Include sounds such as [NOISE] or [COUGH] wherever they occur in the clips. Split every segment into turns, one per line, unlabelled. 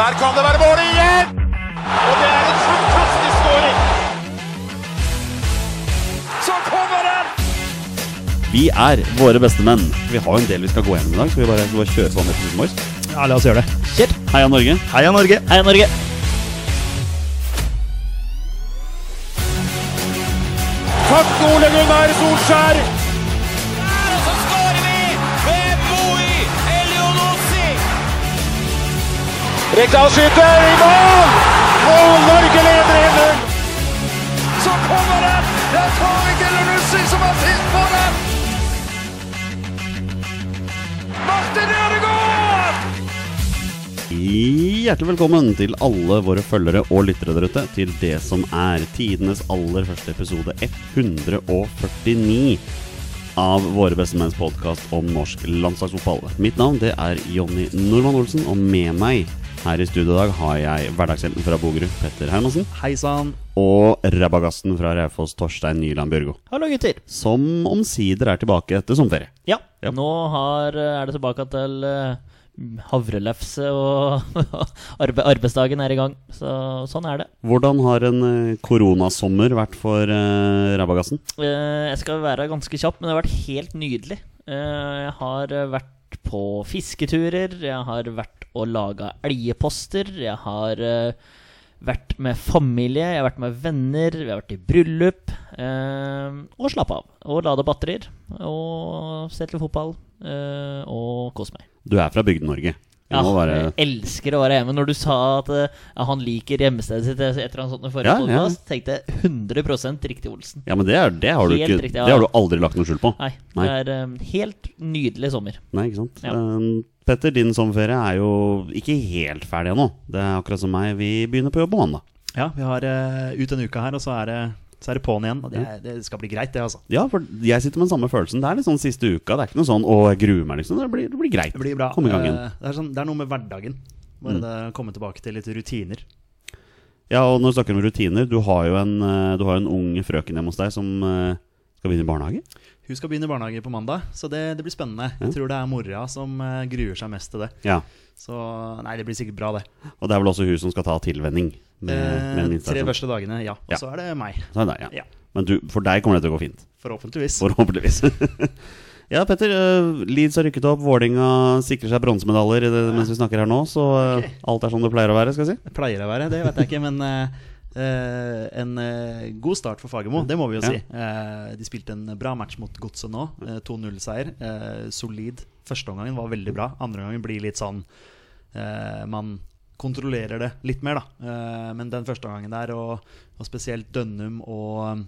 Der kan det være mål igjen! Og det er en fantastisk skåring! Så kommer den!
Vi er våre beste menn. Vi har jo en del vi skal gå gjennom i dag. Skal vi bare, bare kjøre på med episoden vår?
Ja, la oss gjøre det.
Kjør! Heia Norge.
Heia Norge!
Heia Norge!
Takk, Ole Gunnar Solskjær! Rekdal skyter i mål! Og Norge leder 1-0! Så kommer den! Det er Tariq Elionossi som har sist på den! Martin Ødegaard!
Hjertelig velkommen til alle våre følgere og lyttere der ute til det som er tidenes aller første episode 149 av Våre bestemenns podkast om norsk landslagsfotball. Mitt navn det er Jonny Normann Olsen, og med meg her i studio i dag har jeg hverdagshelten fra Bogerud, Petter Hermansen,
Hei sann.
og rabagasten fra Raufoss, Torstein Nyland Bjørgo.
Hallo, gutter.
Som omsider er tilbake etter sommerferie.
Ja,
Ja.
nå har, er det tilbake til uh, havrelefse, og [LAUGHS] arbe arbeidsdagen er i gang. Så sånn er det.
Hvordan har en eh, koronasommer vært for uh, rabagassen?
Eh, jeg skal være ganske kjapp, men det har vært helt nydelig. Eh, jeg har eh, vært på fisketurer, jeg har vært og laga elgeposter, jeg har uh, vært med familie, jeg har vært med venner, vi har vært i bryllup. Uh, og slappa av. Og lada batterier. Og sett litt fotball. Uh, og kose meg.
Du er fra Bygde-Norge.
Ja,
må være-
jeg elsker å være hjemme. Når du sa at eh, ja, han liker hjemmestedet sitt etter en sånn forrige
Ja, ja.
tenkte jeg 100% riktig Olsen.
Ja, men det, er, det, har du ikke,
riktig, ja.
det har du aldri lagt noe skjul på.
Nei,
Nei.
det er um, helt nydelig sommer.
Nei, ikke sant?
Ja.
Um, Petter, din sommerferie er jo ikke helt ferdig ennå. Det er akkurat som meg, vi begynner på jobb på mandag.
Ja, vi har uh, ut en uke her, og så er det, så er det på'n igjen. Og det, er- det skal bli greit, det, altså.
Ja, for jeg sitter med den samme følelsen. Det er litt sånn siste uka. Det er ikke noe sånn 'å, jeg gruer meg', liksom. Det blir, det blir greit.
Det blir bra.
Kom i gang igjen.
Eh, det, er sånn, det er noe med hverdagen. Bare
Mm.
det komme tilbake til litt rutiner.
Ja, og når du snakker om rutiner, du har jo en, eh, du har en ung frøken hjemme hos deg som eh, skal begynne i barnehage.
Hun skal begynne i barnehage på mandag, så det, det blir spennende. Jeg tror det er mora som gruer seg mest til det.
Ja,
Så nei, det blir sikkert bra, det.
Og det er vel også hun som skal ta tilvenning. Med, med
Eh, tre første dagene, ja. Og
Ja.
så er det meg.
Så er det ja.
Ja.
Men du, for deg kommer det til å gå fint.
Forhåpentligvis.
Forhåpentligvis. [LAUGHS] ja, Petter. Uh, Leeds har rykket opp. Vålinga sikrer seg bronsemedaljer mens vi snakker her nå. Så
uh,
alt er som det pleier å være, skal jeg si.
Det pleier å være, det vet jeg ikke, men uh, en uh, god start for Fagermo, det må vi jo
Ja.
si. Uh, de spilte en bra match mot Godset nå. eh, 2-0-seier. Eh, solid. Førsteomgangen var veldig bra. Andre gangen blir litt sånn Man kontrollerer det litt mer, da. Eh, men den første gangen der, og, og spesielt Dønnum og um,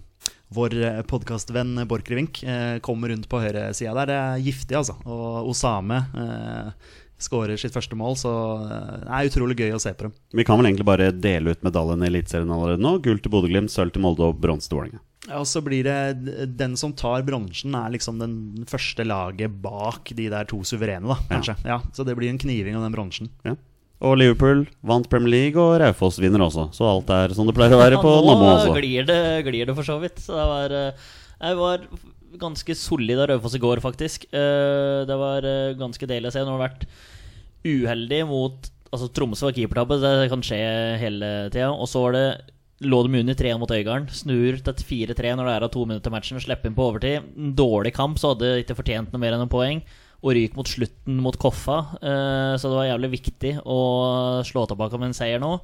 vår podkastvenn Borchgrevink eh, kommer rundt på høyresida der. Det er giftig, altså. Og Osame eh, skårer sitt første mål, så eh, det er utrolig gøy å se på dem.
Vi kan vel egentlig bare dele ut medaljen i Eliteserien allerede nå. Gull til Bodø-Glimt, sølv til Molde og bronse til Vålerenga.
Ja, Og så blir det Den som tar bronsen, er liksom den første laget bak de der to suverene, da, kanskje. Ja. Så det blir en kniving om den bronsen.
Ja. Og Liverpool vant Premier League, og Raufoss vinner også. Så alt er som det pleier å være på
Ja,
Nammo
nå glir det, glir det for så vidt. Så det var, eh, jeg var ganske solid av Raufoss i går, faktisk. Eh, Det var eh, ganske deilig å se. Nå har vært uheldig mot Altså Tromsø var keepertabbe, det kan skje hele tida. Og så var det lå de under 3 mot Øygarden. Snur til 4-3 når det er av to minutter til matchen. Slipper inn på overtid. En dårlig kamp, så hadde ikke fortjent noe mer enn en poeng. Og ryk mot slutten mot Koffa. Eh, Så det var jævlig viktig å slå tilbake med en seier nå.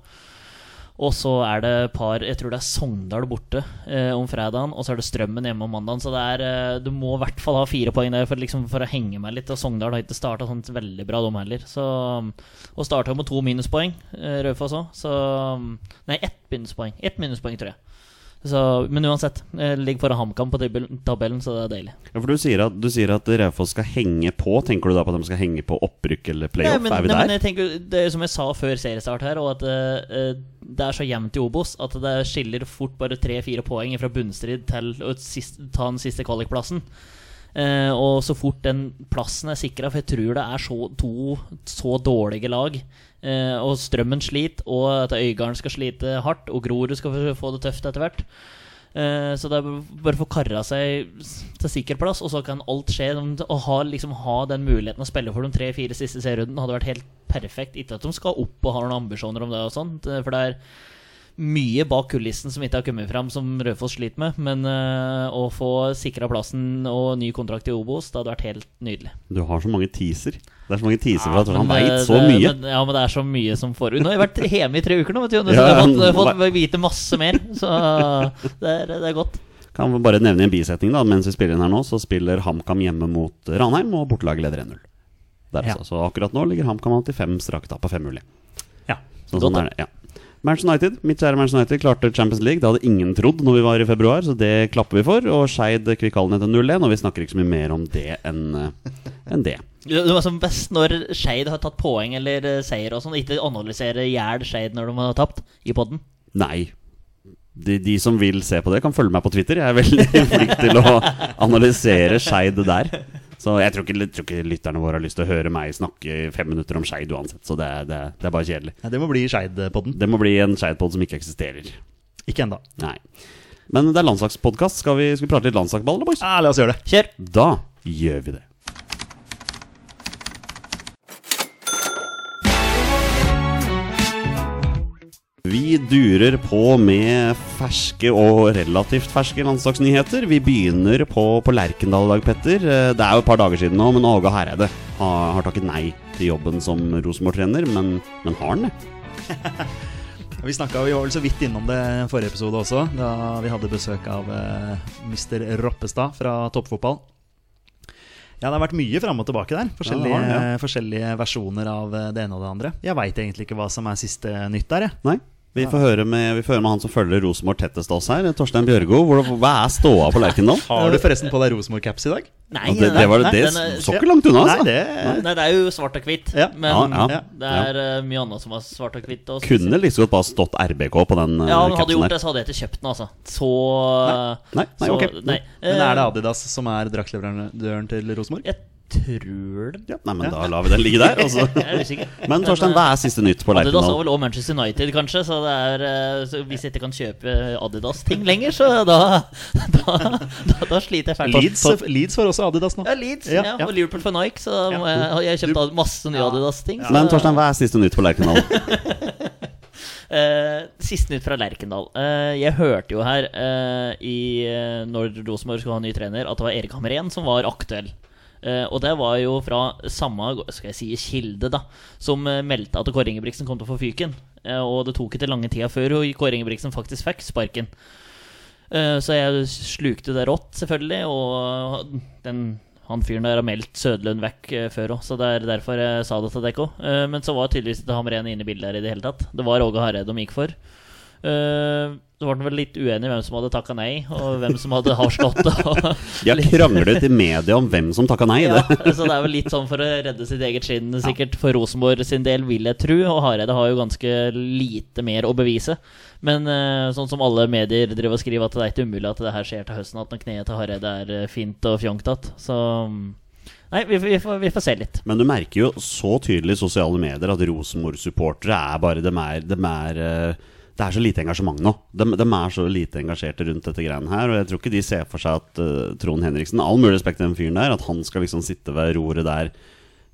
Og så er det et par Jeg tror det er Sogndal borte eh, om fredagen, og så er det Strømmen hjemme om mandagen. Så det er, eh, du må i hvert fall ha fire poeng der for, liksom, for å henge meg litt. Og Sogndal har ikke starta sånn veldig bra, de heller. Så, og starta med to minuspoeng, eh, Raufoss òg. Så Nei, ett minuspoeng. Ett minuspoeng, tror jeg. Så, men uansett, Jeg ligger foran HamKam på tabellen, så det er deilig.
Ja, for du sier at, du sier at Raufoss skal henge på. Tenker du da på at de skal henge på opprykk eller playoff?
Nei, men,
er vi
nei,
der?
men jeg tenker, det er som jeg sa før seriestart her, og at uh, det er så jevnt i Obos at det skiller fort bare tre-fire poeng fra bunnstrid til å sist, ta den siste kvalikplassen. Eh, og så fort den plassen er sikra, for jeg tror det er så, to så dårlige lag, eh, og Strømmen sliter, og at Øygarden skal slite hardt, og Grorud skal få- det tøft etter hvert. Eh, så det er bare å få kara seg til sikker plass, og så kan alt skje. Å ha, liksom, ha den muligheten å spille for de tre-fire siste serierundene hadde vært helt perfekt. Ikke at de skal opp og har noen ambisjoner om det, og sånt for det er mye bak kulissen som ikke har kommet fram, som Raufoss sliter med. Men uh, å få sikra plassen og ny kontrakt i Obos, det hadde vært helt nydelig.
Du har så mange teaser. Det er så mange teaser for at han
eh,
veit så mye.
Men, ja, men det er så mye som forut. Nå har jeg vært hjemme i tre uker nå, vet du. Så
Ja,
jeg har fått,
ja,
fått vite masse mer. Så det er, det er godt.
Kan vi bare nevne en bisetning da Mens vi spiller inn her nå, så spiller HamKam hjemme mot Ranheim, og bortelaget leder 1-0.
Ja.
altså. Så akkurat nå ligger HamKam an til fem strake tap av fem mulig.
Ja.
Så
Godt,
sånn er det, ja. Manchester United, mitt kjære Manchester United klarte Champions League. Det hadde ingen trodd når vi var i februar, så det klapper vi for. Og Skeid Kvikkallen etter 0-1, og vi snakker ikke så mye mer om det enn en det.
Det var som best når Skeid har tatt poeng eller eh, seier og sånn. Ikke analysere i hjel Skeid når de har tapt i poden.
Nei. De, de som vil se på det, kan følge meg på Twitter. Jeg er veldig [LAUGHS] flink til å analysere Skeid der. Så jeg tror, ikke, jeg tror ikke lytterne våre har lyst til å høre meg snakke i fem minutter om Skeid uansett. Så det, det, det er bare kjedelig.
Ja, det må bli Skeid-podden.
Det må bli en Skeid-pod som ikke eksisterer.
Ikke ennå.
Nei. Men det er landslagspodkast. Skal, vi- skal vi prate litt landslagsball, eller, boys?
Ja, la oss gjøre det.
Kjør!
Da gjør vi det. Vi durer på med ferske og relativt ferske landslagsnyheter. Vi begynner på, på Lerkendal i dag, Petter. Eh, Det er jo et par dager siden nå, men Åge Hareide har, har takket nei til jobben som Rosenborg-trener. Men, men har han det? [LAUGHS]
Vi snakka jo så vidt innom det i forrige episode også, da vi hadde besøk av eh, Mr. Roppestad fra Toppfotball. Ja, det har vært mye fram og tilbake der. Forskjellige,
Ja, det det, ja.
forskjellige versjoner av eh, det ene og det andre. Jeg veit egentlig ikke hva som er siste nytt der, jeg.
Nei? Vi får, høre med, vi får høre med han som følger Rosenborg tettest av oss her, Torstein Bjørgo. Hvor, hva er ståa på Lerkendal?
Har du forresten på deg Rosenborg-caps i dag?
Nei,
Ja, det, det, var,
nei,
det
nei, er-
så ikke langt unna, altså.
Nei, det
Nei, det er jo svart og hvitt,
Ja.
men
Ja, ja,
det er uh, mye annet som er svart og hvitt. Også,
Kunne like så godt bare stått RBK på den capsen uh,
Ja, men hadde gjort det, så hadde jeg ikke kjøpt den, altså. Så
Nei, nei,
så,
ok.
nei.
Men er det
Eh,
Adidas som er draktleverandøren til Rosenborg?
Jeg tror det.
Ja, nei, men da lar vi den ligge der. Altså. [LAUGHS]
Jeg.
Men Torstein, hva er siste nytt på Lerkendal?
Adidas har vel også Manchester United, kanskje. Så, det er, eh, så hvis jeg ikke kan kjøpe Adidas-ting lenger, så da, [LAUGHS] da, da, da sliter jeg fælt.
Leeds, Leeds får også Adidas nå.
Ja, Leeds.
Ja,
Ja,
ja.
Og Liverpool for Nike, så da jeg, jeg har kjøpt masse nye Adidas-ting.
Men Torstein, hva er siste nytt på Lerkendal?
Uh, [LAUGHS] siste nytt fra Lerkendal. Uh, jeg hørte jo her uh, i, uh, når Rosenborg skulle ha ny trener, at det var Erik Hamren som var aktuell. Eh, og det var jo fra samme skal jeg si, kilde da som uh, meldte at Kåre Ingebrigtsen kom til å få fyken. Uh, og det tok ikke lange tida før Kåre Ingebrigtsen faktisk fikk sparken. Så jeg slukte det rått, selvfølgelig. Og den, han fyren der har meldt Sødlund vekk før òg, så det er derfor jeg sa det til dere òg. men så var tydeligvis ikke Hamren inne i bildet her i det hele tatt. Det var Åge Hareide de gikk for. Eh, så ble han vel litt uenig i hvem som hadde takka nei, og hvem som hadde avslått det.
De har [LAUGHS] kranglet i media om hvem som takka nei.
ja, [LAUGHS] så det er vel litt sånn for å redde sitt eget skinn, sikkert for Rosenborg sin del, vil jeg tro. Og Hareide har jo ganske lite mer å bevise. Men eh, sånn som alle medier driver og skriver, at det er ikke umulig at det her skjer til høsten, at når kneet til Hareide er eh, fint og fjongt. Så mm, Nei, vi, vi, får, vi får se litt.
Men du merker jo så tydelig i sosiale medier at Rosenborg-supportere er bare dem er, dem er Det er så lite engasjement nå. De, er så lite engasjerte rundt dette greiene her. Og jeg tror ikke de ser for seg at uh, Trond Henriksen All mulig respekt til den fyren der, at han skal liksom sitte ved roret der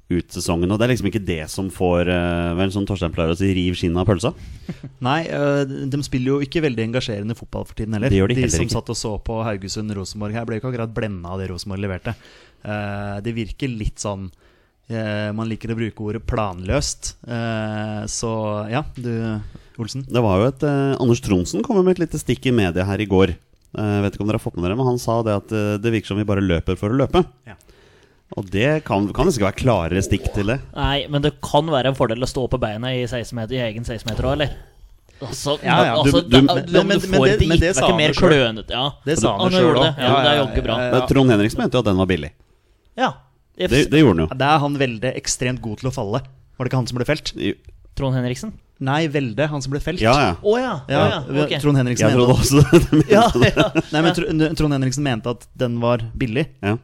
ut sesongen. Og det er liksom ikke det som får uh, Vel, som Torstein pleier å si, riv skinnet av pølsa. [LAUGHS]
Nei, uh, de spiller jo ikke veldig engasjerende fotball for tiden heller.
Det gjør de heller
som
ikke.
satt og så på Haugesund-Rosenborg her, ble jo ikke akkurat blenda av det Rosenborg leverte. Det virker litt sånn Man liker å bruke ordet planløst. Så ja, du Olsen.
Det var jo et eh, Anders Tronsen kom med et lite stikk i media her i går. Eh, Jeg vet ikke om dere har fått med dere, men han sa det at eh, det virker som vi bare løper for å løpe.
Ja.
Og det kan, kan ikke være klarere stikk til det.
Nei, men det kan være en fordel å stå på beina i, 16 meter, i egen 16-meter òg, eller? Altså,
Ja, ja,
altså
du- du-
da- du,
men-
du
men
får
det- men det sa han
klønete Ja,
Det sa han sjøl òg.
det. Ja, det er jogge bra.
Men Trond Henriksen mente jo at den var billig.
Ja.
Det, det gjorde han jo.
Da er han veldig ekstremt god til å falle. Var det ikke han som ble felt?
Trond Henriksen?
Nei, Velde, han som ble felt.
Ja, ja.
Oh, ja.
Ja,
ja. ok.
Trond Henriksen
Jeg trodde også det. [LAUGHS]
Ja, ja. [LAUGHS]
Nei, men Trond Henriksen mente at den var billig.
Ja.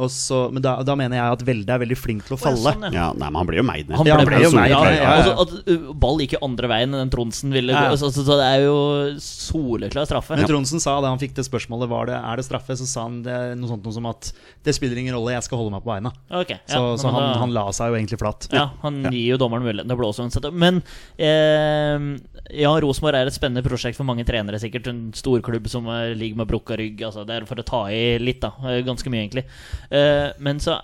Og så, men da, da mener jeg at Velde er veldig flink til å falle.
sånn, ja.
Ja, nei, men han blir jo meid ned.
Han
Ja,
ble,
han ble jo meid,
Ja,
ja, ja, ja.
Altså, at uh, ball gikk jo andre veien enn Tronsen ville
Ja.
gå. Så, så, så det er jo soleklar straffe.
Men Tronsen sa da han fikk det spørsmålet var det, er det straffe, så sa han det, noe sånt noe som at det spiller ingen rolle, jeg skal holde meg på beina.
Okay, ja,
Så, så han,
da-
han la seg jo egentlig flatt.
Ja, han gir jo dommeren muligheten til å blåse uansett. Men eh, ja, Rosenborg er et spennende prosjekt for mange trenere, sikkert. En storklubb som eh, ligger med brukka rygg. Altså, det er for å ta i litt, da. Eh, Ganske mye, egentlig. Eh, men så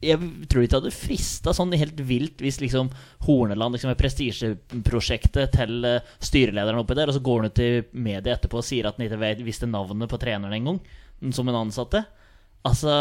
jeg tror ikke det hadde frista sånn helt vilt hvis liksom Horneland liksom er prestisjeprosjektet til eh, styrelederen oppi der, og så går han ut til media etterpå og sier at han ikke visste navnet på treneren engang, som en ansatte. Altså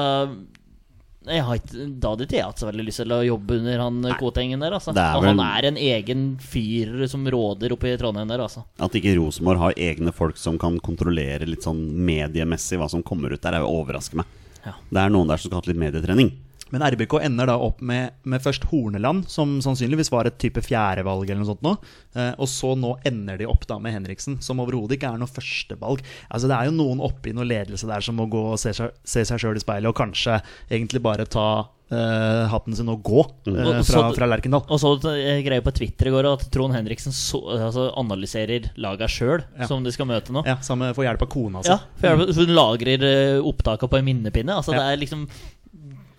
jeg har ikke, Da hadde ikke jeg hatt så veldig lyst til å jobbe under han Kotengen der. Altså.
Er vel-
han er en egen fyr som råder oppe i Trondheim der, altså.
At ikke Rosenborg har egne folk som kan kontrollere litt sånn mediemessig hva som kommer ut der, er jo overraskende.
Ja.
Det er noen der som skal ha litt medietrening.
Men RBK ender da opp med, med først Horneland, som sannsynligvis var et type fjerdevalg, eller noe sånt nå. Eh, og så nå ender de opp da med Henriksen, som overhodet ikke er noe førstevalg. Altså Det er jo noen oppe i noe ledelse der som må gå og se seg, se seg sjøl i speilet, og kanskje egentlig bare ta eh, hatten sin og gå eh,
Og
fra, fra Lerkendal.
Og så eh, greier på Twitter i går at Trond Henriksen så, altså, analyserer laga sjøl,
Ja.
som de skal møte nå.
Ja, Samme får hjelp av kona si.
Ja, hun lagrer uh, opptaka på en minnepinne. Altså,
Ja.
det er liksom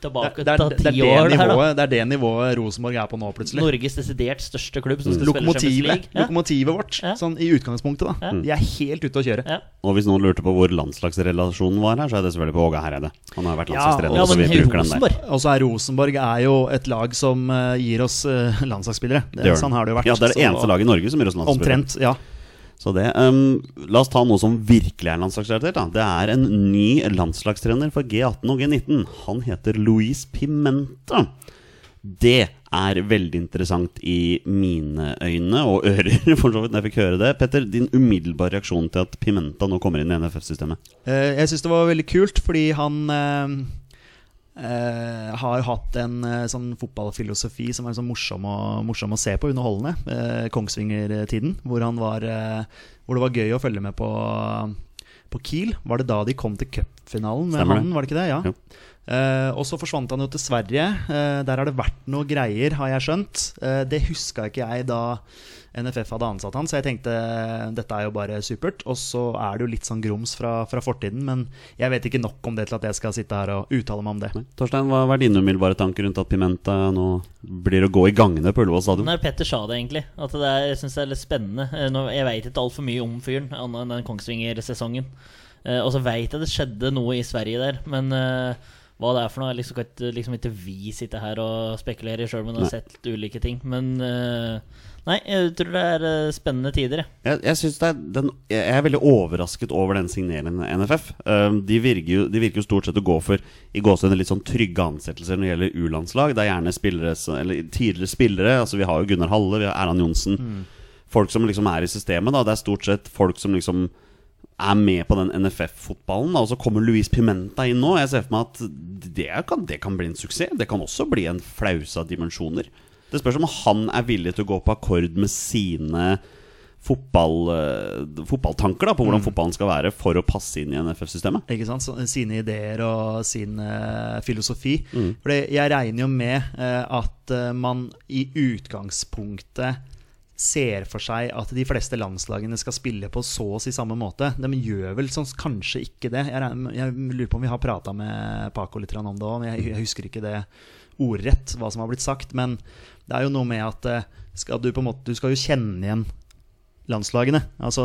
tilbake
det, det,
til
det,
ti
det,
år. det her, da.
det er det nivået Rosenborg er på nå, plutselig.
Norges desidert største klubb som skal spille Champions
Lokomotivet,
League. Ja.
lokomotivet vårt,
Ja.
sånn i utgangspunktet. da
Ja.
De er helt ute å kjøre.
Ja.
Og hvis noen lurte på hvor landslagsrelasjonen var her, så er det selvfølgelig på Åge Hereide. Han har vært landslagstrener,
Ja,
så vi bruker den der.
Rosenborg
Og så er Rosenborg er jo et lag som eh, gir oss eh, landslagsspillere. Det,
Det
sånn har det jo vært.
Ja, det er det eneste laget i Norge som gir oss landslagsspillere.
Omtrent, ja.
Så det, um, La oss ta noe som virkelig er landslagsrelatert. Det er en ny landslagstrener for G18 og G19. Han heter Luis Pimenta. Det er veldig interessant i mine øyne og ører, for så vidt, jeg fikk høre det. Petter, din umiddelbare reaksjon til at Pimenta nå kommer inn i NFF-systemet?
Eh, jeg syns det var veldig kult, fordi han eh, har hatt en uh, sånn fotballfilosofi som er sånn morsom, å, morsom å se på, underholdende. Uh, Kongsvinger-tiden, hvor, hvor det var gøy å følge med på, på Kiel. Var det da de kom til cupfinalen med han? Var det ikke det? Ja.
Jo.
Eh, og så forsvant han jo til Sverige. Uh, der har det vært noe greier, har jeg skjønt. Uh, det huska ikke jeg da NFF hadde ansatt han, så jeg tenkte dette er jo bare supert. Og så er det jo litt sånn grums fra, fra fortiden, men jeg vet ikke nok om det til at jeg skal sitte her og uttale meg om det.
Torstein, hva er dine umiddelbare tanker rundt at Pimenta nå blir å gå i gangene på Ullevål stadion?
Nei, Petter sa det egentlig. At det er, jeg syns det er litt spennende. Nå, jeg veit ikke altfor mye om fyren, annet enn den Kongsvinger-sesongen. Eh, og så veit jeg det skjedde noe i Sverige der, men hva det er for noe, Jeg liksom, kan liksom ikke vi sitte her og spekulere i sjøl om vi har sett ulike ting. Men uh, nei, jeg tror det er uh, spennende tider, jeg.
Jeg, jeg, er den, jeg er veldig overrasket over den signeringen NFF. Um, de, virker jo, de virker jo stort sett å gå for i gåsehudene litt sånn trygge ansettelser når det gjelder U-landslag. Det er gjerne spillere, eller tidligere spillere. Altså Vi har jo Gunnar Halle, vi har Erland Johnsen. Folk som liksom er i systemet. da Det er stort sett folk som liksom er med på den NFF-fotballen. Og så kommer Luis Pimenta inn nå. Jeg ser for meg at det kan, det kan bli en suksess. Det kan også bli en flause av dimensjoner. Det spørs om han er villig til å gå på akkord med sine fotball, eh, fotballtanker da, på hvordan fotballen skal være for å passe inn i NFF-systemet.
Ikke sant? Så, sine ideer og sin uh, filosofi.
Mm.
For jeg regner jo med uh, at eh, man i utgangspunktet ser for seg at de fleste landslagene skal spille på så å si samme måte. De gjør vel sånn, kanskje ikke det. Jeg, jeg lurer på om vi har prata med Paco litt om det òg, men jeg, jeg husker ikke det ordrett, hva som har blitt sagt. Men det er jo noe med at eh, skal du, måte, du skal jo kjenne igjen landslagene. Altså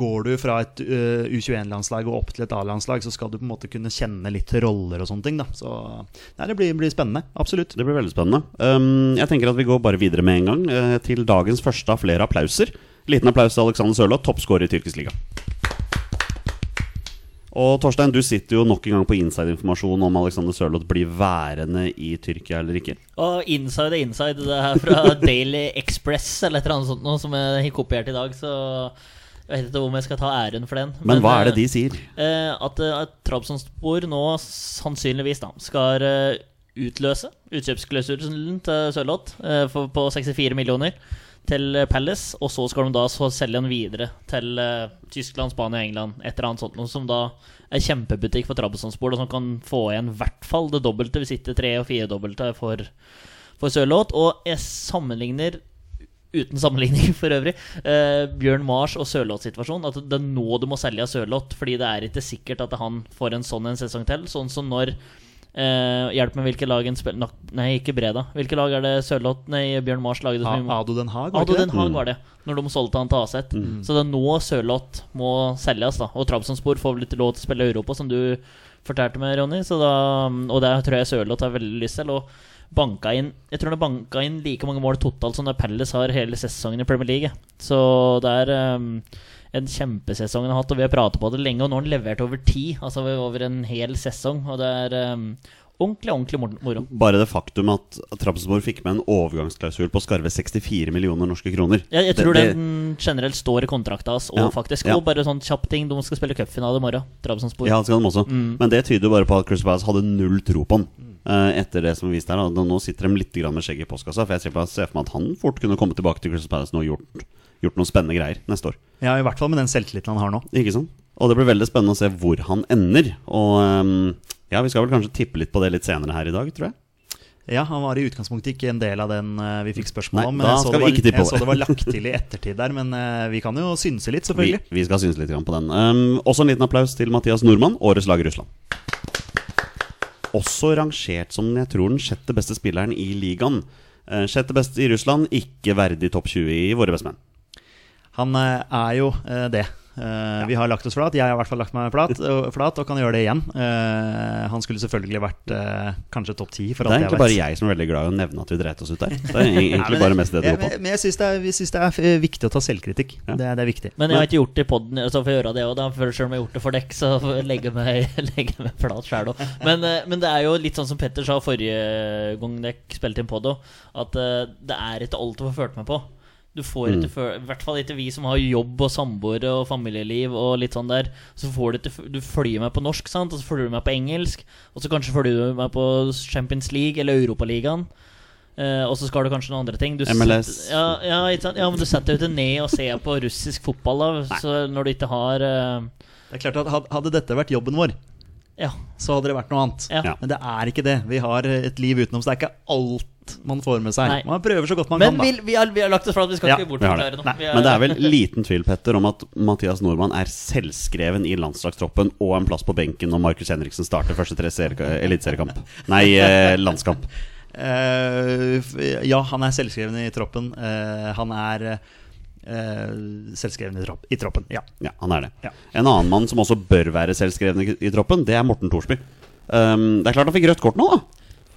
Går du fra et uh, U21-landslag og opp til et A-landslag, så skal du på en måte kunne kjenne litt roller og sånne ting. da Så nei, det blir, blir spennende. Absolutt.
Det blir veldig spennende. Um, jeg tenker at vi går bare videre med en gang uh, til dagens første av flere applauser. Liten applaus til Alexander Sørloth, toppskårer i tyrkisk liga. Og Torstein, du sitter jo nok en gang på inside-informasjon om Alexander Sørloth blir værende i Tyrkia eller ikke.
Og inside er inside. Det er fra [LAUGHS] Daily Express eller et eller annet sånt noe som jeg kopierte kopiert i dag, så jeg vet ikke om jeg skal ta æren for den.
Men hva er det
eh,
de sier?
Eh, at, eh, at Trabzonspor nå sannsynligvis da skal utløse utkjøpsklausulen til Sørloth på 64 millioner. Til eh, Palace, og så skal de da selge den videre til uh, Tyskland, Spania, England, et eller annet sånt, noe som da er kjempebutikk for Trabzonspor, og som kan få igjen i hvert fall det dobbelte, hvis ikke tre- og firedobbelte for, for Sørloth. Og jeg sammenligner uten sammenligning [LAUGHS] for øvrig, eh, Bjørn Mars og Sørloth-situasjonen. At det er nå du må selge av Sørloth, fordi det er ikke sikkert at han får en sånn en sesong til. Sånn som når eh, Hjelp meg, hvilke lag en spiller Nei, ikke Breda. Hvilke lag er det Sørloth Nei, Bjørn Mars lagde?
A-
som-
Ado Den Haag, var
Ado Den? Haag var det, når de solgte han til Aset. Så det er nå Sørloth må selges, da. Og Trabzonspor får vel ikke lov til å spille Europa, som du fortalte meg, Ronny. Så da, og det tror jeg Sørloth har veldig lyst til. Og banka inn Jeg tror det banka inn like mange mål totalt som det Palace har hele sesongen i Premier League. Så det er um, en kjempesesong han har hatt, og vi har pratet på det lenge. Og nå har han levert over ti, altså over en hel sesong. Og det er um, ordentlig, ordentlig moro.
Bare det faktum at Trabzonspor fikk med en overgangsklausul på skarve 64 millioner norske kroner.
Jeg, jeg
Det-
tror
det-
den generelt står i kontrakta hans òg,
Ja,
faktisk.
ja.
Bare sånn kjapp ting, de skal spille cupfinale i morgen. Trabzonspor.
Ja, det skal de også.
Mm.
Men det tyder jo bare på at Chris Palace hadde null tro på han. eh, etter det som er vist her da. Nå sitter de litt med skjegg i postkassa. For jeg ser for meg at han fort kunne komme tilbake til Crystal Palace nå og gjort, gjort noen spennende greier neste år.
Ja, I hvert fall med den selvtilliten han har nå.
Ikke sant? Og det blir veldig spennende å se hvor han ender. Og ehm, ja, vi skal vel kanskje tippe litt på det litt senere her i dag, tror jeg.
Ja, Han var i utgangspunktet ikke en del av den uh, vi fikk spørsmål om. Men jeg så,
skal vi
var,
ikke tippe
jeg så
det.
var lagt [LAUGHS] til i ettertid der, men uh, vi kan jo synse litt, selvfølgelig.
vi skal synse litt på den. Um, også en liten applaus til Mathias Nordmann, årets lag i Russland. Også rangert som jeg tror den sjette beste spilleren i ligaen. Eh, sjette beste i Russland, ikke verdig topp 20 i våre bestemenn.
Han eh, er jo eh, det. ja. Vi har lagt oss flat. Jeg har i hvert fall lagt meg flat, og, flat og kan gjøre det igjen. Uh, han skulle selvfølgelig vært uh, kanskje topp ti, for
Det er
egentlig jeg
bare jeg som er veldig glad i å nevne at vi dreit oss ut der. Det er egentlig [LAUGHS] bare mest det det går på.
men, jeg syns det, er- det er viktig å ta selvkritikk.
Ja.
Det, er- det er viktig.
Men jeg har ikke gjort det i poden, så får jeg gjøre det òg. Selv om jeg har gjort det for dekk, så legger jeg meg, [LAUGHS] meg flat sjæl òg. Men, eh, men det er jo litt sånn som Petter sa forrige gang dere spilte inn pod òg, at eh, det er ikke alt du får følt med på. Du får
Mm.
ikke føl I hvert fall ikke vi som har jobb og samboere og familieliv og litt sånn der. Så får du ikke Du følger med på norsk, sant, og så følger du med på engelsk. Og så kanskje følger du med på Champions League eller Europaligaen. Eh, og så skal du kanskje noen andre ting. Du
MLS.
setter- ja, ja, ikke sant? ja, men du setter deg ikke ned og ser på russisk fotball da, [LAUGHS] så når du ikke har eh,
Det er klart at Hadde dette vært jobben vår,
Ja.
så hadde det vært noe annet.
Ja.
Men det er ikke det. Vi har et liv utenom, så det er ikke alt man får med seg.
Nei.
Man prøver så godt man
Men
kan,
vi,
da.
vi, har, vi har lagt oss for at vi skal
Ja,
ikke
bort
fra
det.
Er-
Men det er vel liten tvil, Petter, om at Mathias Nordmann er selvskreven i landslagstroppen og en plass på benken når Markus Henriksen starter første tre serie- eliteseriekamp. Nei, eh, landskamp. [LAUGHS]
Uh, ja, han er selvskreven i troppen. Uh, han er eh, selvskreven i, tropp, i troppen, ja.
Ja, han er det.
Ja.
En annen mann som også bør være selvskreven i, i troppen, det er Morten Thorsby. Um, det er klart han fikk rødt kort nå, da.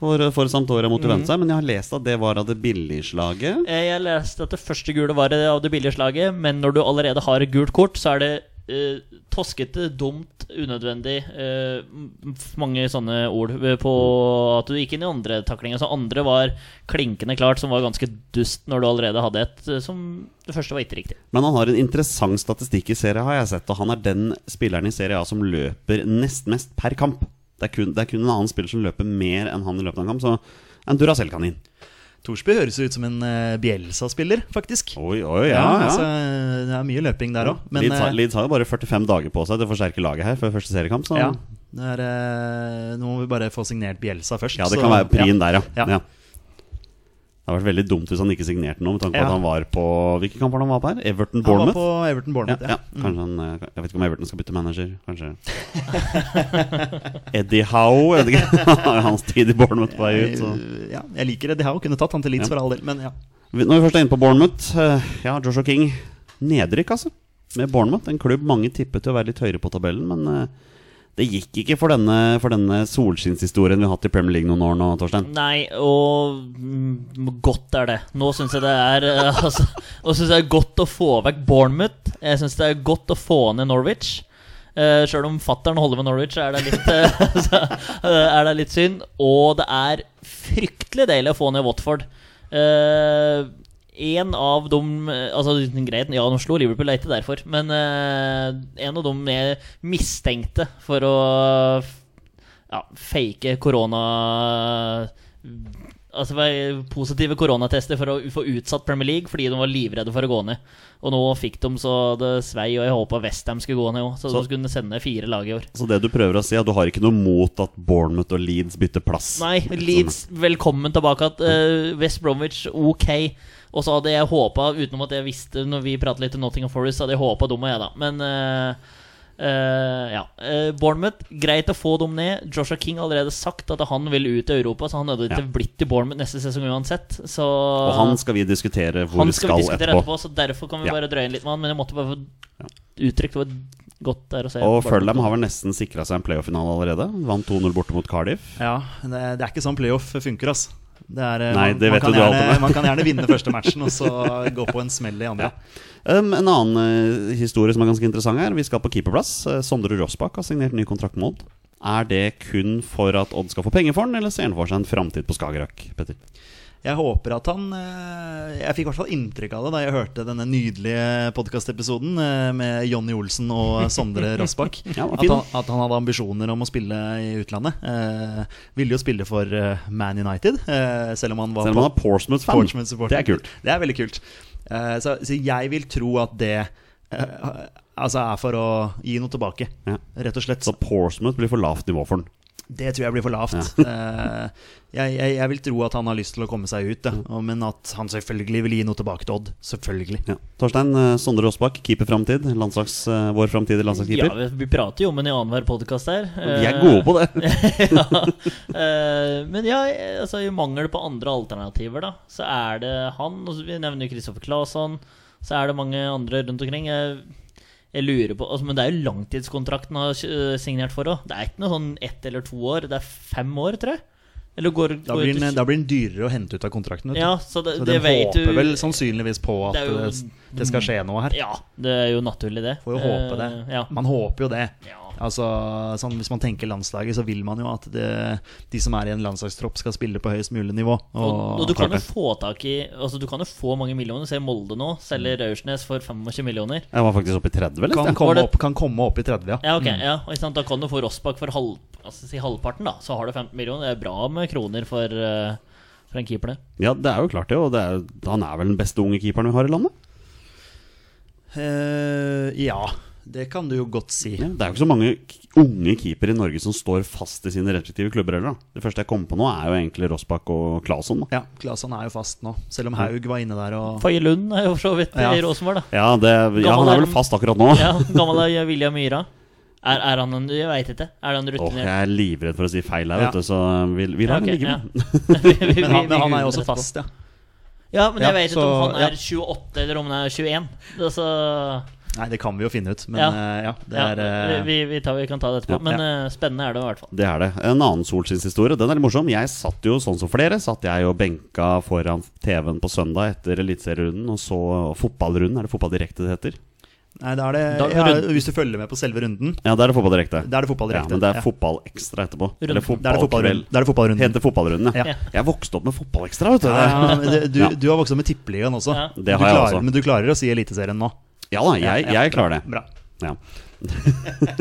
For, for Santoria mot Juventus, men jeg har lest at det var av det billige
slaget. Jeg leste at det første gule var av det billige slaget, men når du allerede har gult kort, så er det eh, toskete, dumt, unødvendig eh, mange sånne ord eh, på at du gikk inn i andre taklinger. Så andre var klinkende klart, som var ganske dust når du allerede hadde et eh, som det første var ikke riktig.
Men han har en interessant statistikk i serien, har jeg sett. Og han er den spilleren i Serie A som løper nest mest per kamp. Det er kun, det er kun en annen spiller som løper mer enn han i løpet av en kamp. Så en Duracell-kanin.
Thorsby høres ut som en uh, Bielsa-spiller, faktisk.
Oi, oi, ja, ja.
Altså, det er mye løping der òg.
Leeds, har,
eh,
Leeds har jo bare 45 dager på seg til å forsterke laget her før første seriekamp. Så
ja,
ja,
er, eh, nå må vi bare få signert Bielsa først.
Ja, det
så-
kan være prien der, ja.
Ja.
ja. Det hadde vært veldig dumt hvis han ikke signerte noe, med tanke på
Ja.
at han var på Hvilke kamper han var på her? Everton Bournemouth?
Han var på Everton
Ja,
Bournemouth,
ja. Kanskje han eh, Jeg vet ikke om Everton skal bytte manager. Kanskje [LAUGHS] Eddie Howe? Jeg vet ikke. [LAUGHS] Hans tid i Bournemouth på vei ut. Så.
Ja, jeg liker Eddie Howe. Kunne tatt han til Leeds
Ja.
for all del, men ja.
Når vi først er inne på Bournemouth eh, Ja, Joshua King Nedrykk, altså. Med Bournemouth. En klubb mange tippet til å være litt høyere på tabellen, men eh, det gikk ikke for denne, for denne solskinnshistorien vi har hatt i Premier League noen år nå, Torstein.
Nei, og mm, godt er det. Nå syns jeg det er eh, [LAUGHS] altså, Nå synes jeg det er godt å få vekk Bournemouth. Jeg syns det er godt å få ned Norwich. Uh, Sjøl om fattern holder med Norwich, er det litt uh, [LAUGHS] så, eh, Er det litt synd. Og det er fryktelig deilig å få ned Watford. Eh, en av dem eh, Altså greit, ja, de slo Liverpool, det er ikke derfor. Men uh, en av dem jeg mistenkte for å ja, fake korona Altså positive koronatester for å få utsatt Premier League fordi de var livredde for å gå ned. Og nå fikk de så det svei, og jeg håpa Westham skulle gå ned òg. Så,
Så-
de skulle sende fire lag i år.
Så det du prøver å si, er at du har ikke noe mot at Bournemouth og Leeds bytter plass?
Nei, Leeds, velkommen tilbake. At, uh, West Bromwich, ok. Og så hadde jeg håpa, utenom at jeg visste når vi pratet litt om Nottingham Forest, så hadde jeg håpa dem og jeg, da. Men uh, uh, ja. Uh, Bournemouth, greit å få dem ned. Joshua King har allerede sagt at han vil ut i Europa, så han hadde ikke
Ja.
blitt i Bournemouth neste sesong uansett. Så
Og han skal vi diskutere hvor
han
skal,
vi diskutere
etterpå.
etterpå, så derfor kan vi
Ja.
bare drøye inn litt med han. Men jeg måtte bare få uttrykt hvor godt det er å se.
Og. Fulham har vel nesten sikra seg en playoff-finale allerede. Vant 2-0 borte mot Cardiff.
Ja, det, det er ikke sånn playoff funker, ass. Det er, eh,
Nei,
man,
det
man,
vet
kan
du
gjerne, alt
om.
man kan gjerne vinne første matchen og så [LAUGHS] gå på en smell i andre.
Um, en annen uh, historie som er ganske interessant her. Vi skal på keeperplass. Uh, Sondre Rossbakk har signert ny kontrakt med Odd. Er det kun for at Odd skal få penger for den, eller ser han for seg en framtid på Skagerrak? Petter?
Jeg håper at han eh, Jeg fikk i hvert fall inntrykk av det da jeg hørte denne nydelige podkastepisoden med Jonny Olsen og Sondre [LAUGHS] Rossbakk.
Ja,
at, han, at han hadde ambisjoner om å spille i utlandet. Eh, ville jo spille for eh, Man United, eh, selv om han var
er Portsmouth-fan.
Portsmouth-supporter.
Det er kult.
Det er veldig kult. Eh, så, så jeg vil tro at det eh, altså er for å gi noe tilbake,
Ja.
rett og slett.
Så Portsmouth blir for lavt nivå for den.
Det tror jeg blir for lavt. Ja. jeg, jeg, jeg vil tro at han har lyst til å komme seg ut, ja. Men at han selvfølgelig vil gi noe tilbake til Odd. Selvfølgelig.
Ja. Torstein eh, Sondre Rossbakk, keeperframtid. Landslags, eh, vår framtidige
Ja,
landslagskeeper.
vi, vi prater jo om en i annenhver podkast her.
Vi er gode på det. [LAUGHS]
ja. Eh, men ja, altså, i mangel på andre alternativer, da, så er det han. Og vi nevner Kristoffer Claesson. Så er det mange andre rundt omkring. Jeg, jeg lurer på altså, Men det er jo langtidskontrakten han har eh, signert for òg. Det er ikke noe sånn ett eller to år. Det er fem år, tror jeg. Eller går,
Da blir, den, da blir den dyrere å hente ut av kontrakten.
Ja, så det,
så
det
de
vet
håper
du
vel sannsynligvis på at
Det jo-
det, det skal skje noe her.
Ja, det er jo naturlig, det.
Får jo håpe det.
Eh, ja.
Man håper jo det.
Ja.
Altså, sånn, Hvis man tenker landslaget, så vil man jo at det, de som er i en landslagstropp, skal spille på høyest mulig nivå.
Og, og du kan jo få tak i Altså Du kan jo få mange millioner. Se Molde nå, selger Aursnes for 25 millioner.
Jeg var faktisk oppe i 30, vel?
kan,
Ja.
komme opp, kan komme opp i 30, ja.
Ja, ok, ja, og sant, Da kan du få Rossbakk for halv, altså, si halvparten, da. Så har du 15 millioner. Det er bra med kroner for, eh, for en keeper, det.
ja, det er jo klart det. Og det er, han er vel den beste unge keeperen vi har i landet?
Uh, ja, det kan du jo godt si.
Ja, det er jo ikke så mange unge keepere i Norge som står fast i sine respektive klubber heller. Det første jeg kom på nå, er jo egentlig Rossbakk og Claesson.
Ja, Claesson er jo fast nå, selv om Haug var inne der og
Faye Lund er jo for så vidt
Ja.
i Rosenborg, da.
Ja, det, ja, han er vel fast akkurat nå.
Ja, Gammel er [LAUGHS] William Myhra. Er, er han en Jeg veit ikke. Er han
Åh,
Oh,
jeg er livredd for å si feil her,
Ja.
vet du, så vi, vi lar
Ja, ok,
den ligge.
ja.
med. [LAUGHS]
Men han, er jo også fast, ja.
Ja, men
Ja,
jeg vet ikke om han er 28 eller om han er 21. Det er så
Nei, det kan vi jo finne ut, men
Ja.
eh, ja, det
ja,
er eh,
vi, vi, tar, vi kan ta det etterpå.
Ja.
Men eh, spennende er det i hvert fall.
Det er det. En annen solskinnshistorie, den er litt morsom. Jeg satt jo sånn som flere, satt jeg og benka foran TV-en på søndag etter eliteserierunden og så fotballrunden. Er det fotballdirekte det heter?
Nei, det er det
Da det
ja. Hvis du følger med på selve runden,
Ja, da er det fotballdirekte.
da er det fotballdirekte.
Ja, men det er
Ja.
fotballekstra etterpå. Eller
Runden.
Eller er det
fotballkveld.
Da er det fotballrunden.
Heter fotballrunden, ja.
Ja.
Jeg vokste opp med fotballekstra, vet du.
Ja, det, du,
Ja.
du har vokst opp med Tippeligaen også.
Ja.
Det
du
klarer, jeg også.
Men du klarer å si Eliteserien nå.
Ja da, jeg, jeg klarer det.
Bra.
Ja. [LAUGHS]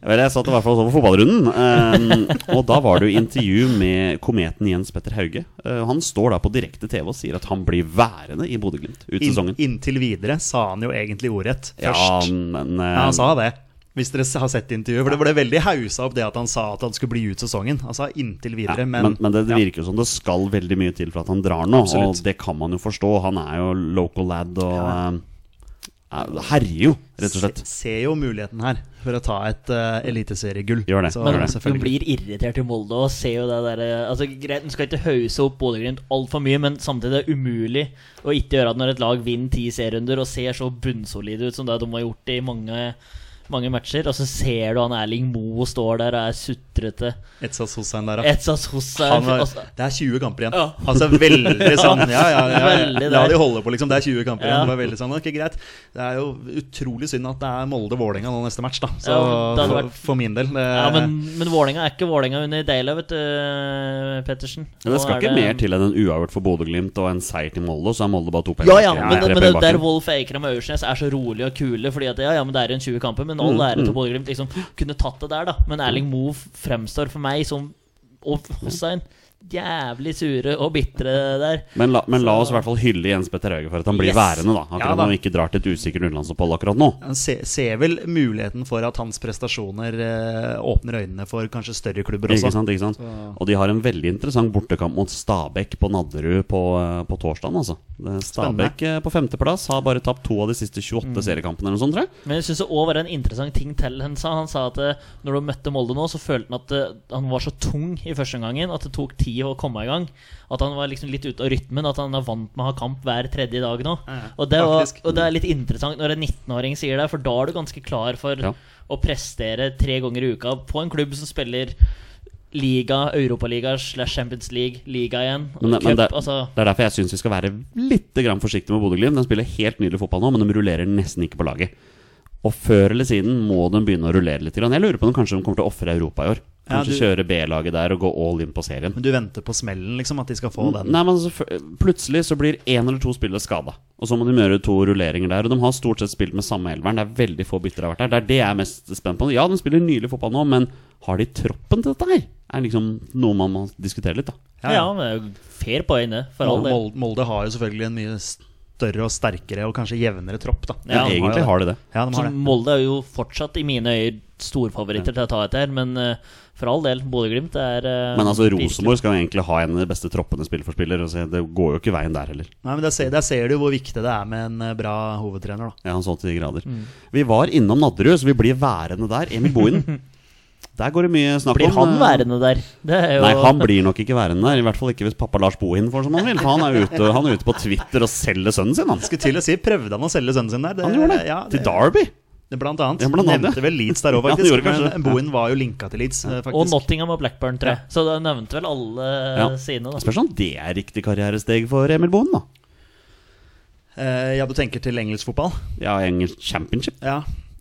Vel, jeg satt i hvert fall på fotballrunden, Um, og da var det jo intervju med kometen Jens Petter Hauge. Uh, han står da på direkte TV og sier at han blir værende i Bodø-Glimt ut
In, inntil videre sa han jo egentlig ordrett
Ja, men uh,
Ja, han sa det. Hvis dere har sett intervjuet. For det ble veldig hausa opp det at han sa at han skulle bli ut sesongen. Altså inntil inntil
ja,
videre,
men, men det, det virker jo som det skal veldig mye til for at han drar nå,
Absolutt.
og det kan man jo forstå. Han er jo local lad og eh, er- herjer jo, rett og slett.
Se, ser jo muligheten her for å ta et uh, eliteseriegull.
Gjør det,
Så,
gjør det.
Du blir irritert i Molde og ser jo det der Altså Greit, den skal ikke hause opp Bodø-Glimt altfor mye, men samtidig er det umulig å ikke gjøre det når et lag vinner ti serierunder og ser så bunnsolide ut som det de har gjort i mange mange matcher, og så ser du han Erling Moe står der og er sutrete.
Etsas Hussein der, ja.
Etsas Hossa
var,
altså,
det er 20 kamper igjen.
Ja.
Altså veldig [LAUGHS] sånn Ja, ja, ja,
ja.
La de holde på, liksom. Det er 20 kamper
Ja.
igjen. Det var veldig sånn, ok, greit Det er jo utrolig synd at det er Molde-Vålerenga nå neste match, da. Så
vært-
for min del det,
Ja, men, men Vålerenga er ikke Vålerenga under Deila, vet du, Pettersen.
Men det skal
ikke
ikke mer til enn en uavgjort for Bodø-Glimt og en seier til Molde, så er Molde bare to penger.
Ja, ja,
Ja,
men, men det der Wolf Eikrem og Aursnes er så rolig og kule, fordi at ja, ja, men det er en 20 kamper, men all
Mm,
ære til
mm.
Bodø-Glimt liksom kunne tatt det der, da. Men Erling Moe fremstår for meg som Og Hossein jævlig sure og bitre der.
Men la, men la oss i hvert fall hylle Jens Petter Hauge for at han blir
Yes.
værende, da. Akkurat
Ja, da.
når han ikke drar til et usikkert utenlandsopphold akkurat nå.
Han ser, ser vel muligheten for at hans prestasjoner eh, åpner øynene for kanskje større klubber også.
Ikke sant, ikke sant? Og de har en veldig interessant bortekamp mot Stabæk på Nadderud på, eh, på torsdag. Altså. Stabæk Spennende. på femteplass har bare tapt to av de siste 28 seriekampene. eller noe sånt, tror jeg.
Men jeg synes det også var en interessant ting til han sa. Han sa at eh, når du møtte Molde nå, så følte han at eh, han var så tung i første omgangen at det tok tid å komme i gang. At han var liksom litt ute av rytmen. At han er vant med å ha kamp hver tredje dag nå.
Ja.
Og, det var, og det er litt interessant når en 19-åring sier det, for da er du ganske klar for
Ja.
å prestere tre ganger i uka på en klubb som spiller liga, Europaliga slash Champions League, liga igjen.
Men,
cup,
men det,
altså,
det er derfor jeg syns vi skal være litt grann forsiktige med Bodø-Glimt. De spiller helt nydelig fotball nå, men de rullerer nesten ikke på laget. Og før eller siden må de begynne å rullere litt. Jeg lurer på om de kanskje de kommer til å ofre Europa i år.
Ja,
Kanskje
du-
kjøre B-laget der og gå all in på serien.
Men du venter på smellen, liksom? At de skal få den?
Nei, men altså, Plutselig så blir én eller to spillere skada. Og så må de gjøre to rulleringer der. Og de har stort sett spilt med samme elveren. Det er veldig få bytter har vært der. Det er det jeg er mest spent på. Ja, de spiller nylig fotball nå, men har de troppen til dette her? Er liksom noe man må diskutere litt, da.
ja, det er jo fair poeng, det. For all del.
Molde, Molde har jo selvfølgelig en mye større og sterkere og kanskje jevnere tropp, da.
Ja,
Men
de
egentlig har de det.
Ja, de har det.
Molde er jo fortsatt i mine øyne storfavoritter til å ta etter, men uh, for all del, Bodø-Glimt er uh,
Men altså, Rosenborg skal jo egentlig ha en av de beste troppene spiller for spiller. Altså, det går jo ikke veien der heller.
Nei, men der ser, der ser du hvor viktig det er med en eh, bra hovedtrener, da.
Ja, så til de grader.
Mm.
Vi var innom Nadderud, så vi blir værende der. Emil Bohinen. [LAUGHS] Der går det mye snakk
Blir
om.
han
eh,
værende der? Det er jo
Nei, han blir nok ikke værende der. I hvert fall ikke hvis pappa Lars Bohin får som han vil. For han er ute, han er ute på Twitter og selger sønnen sin. Han,
Skulle til å si, prøvde han å selge sønnen sin der? Det-
han gjorde det.
Ja,
Til Derby.
Blant annet.
Ja, blant annet,
Nevnte vel Leeds der òg, [LAUGHS] faktisk.
ja,
men. Bohin var jo linka til Leeds, eh, faktisk.
Og Nottingham og Blackburn, tror jeg. Så det nevnte vel alle
Ja.
sine. da
Spørs om det er riktig karrieresteg for Emil Bohin, da.
Uh, ja, du tenker til engelsk fotball?
Ja, engelsk championship.
Ja.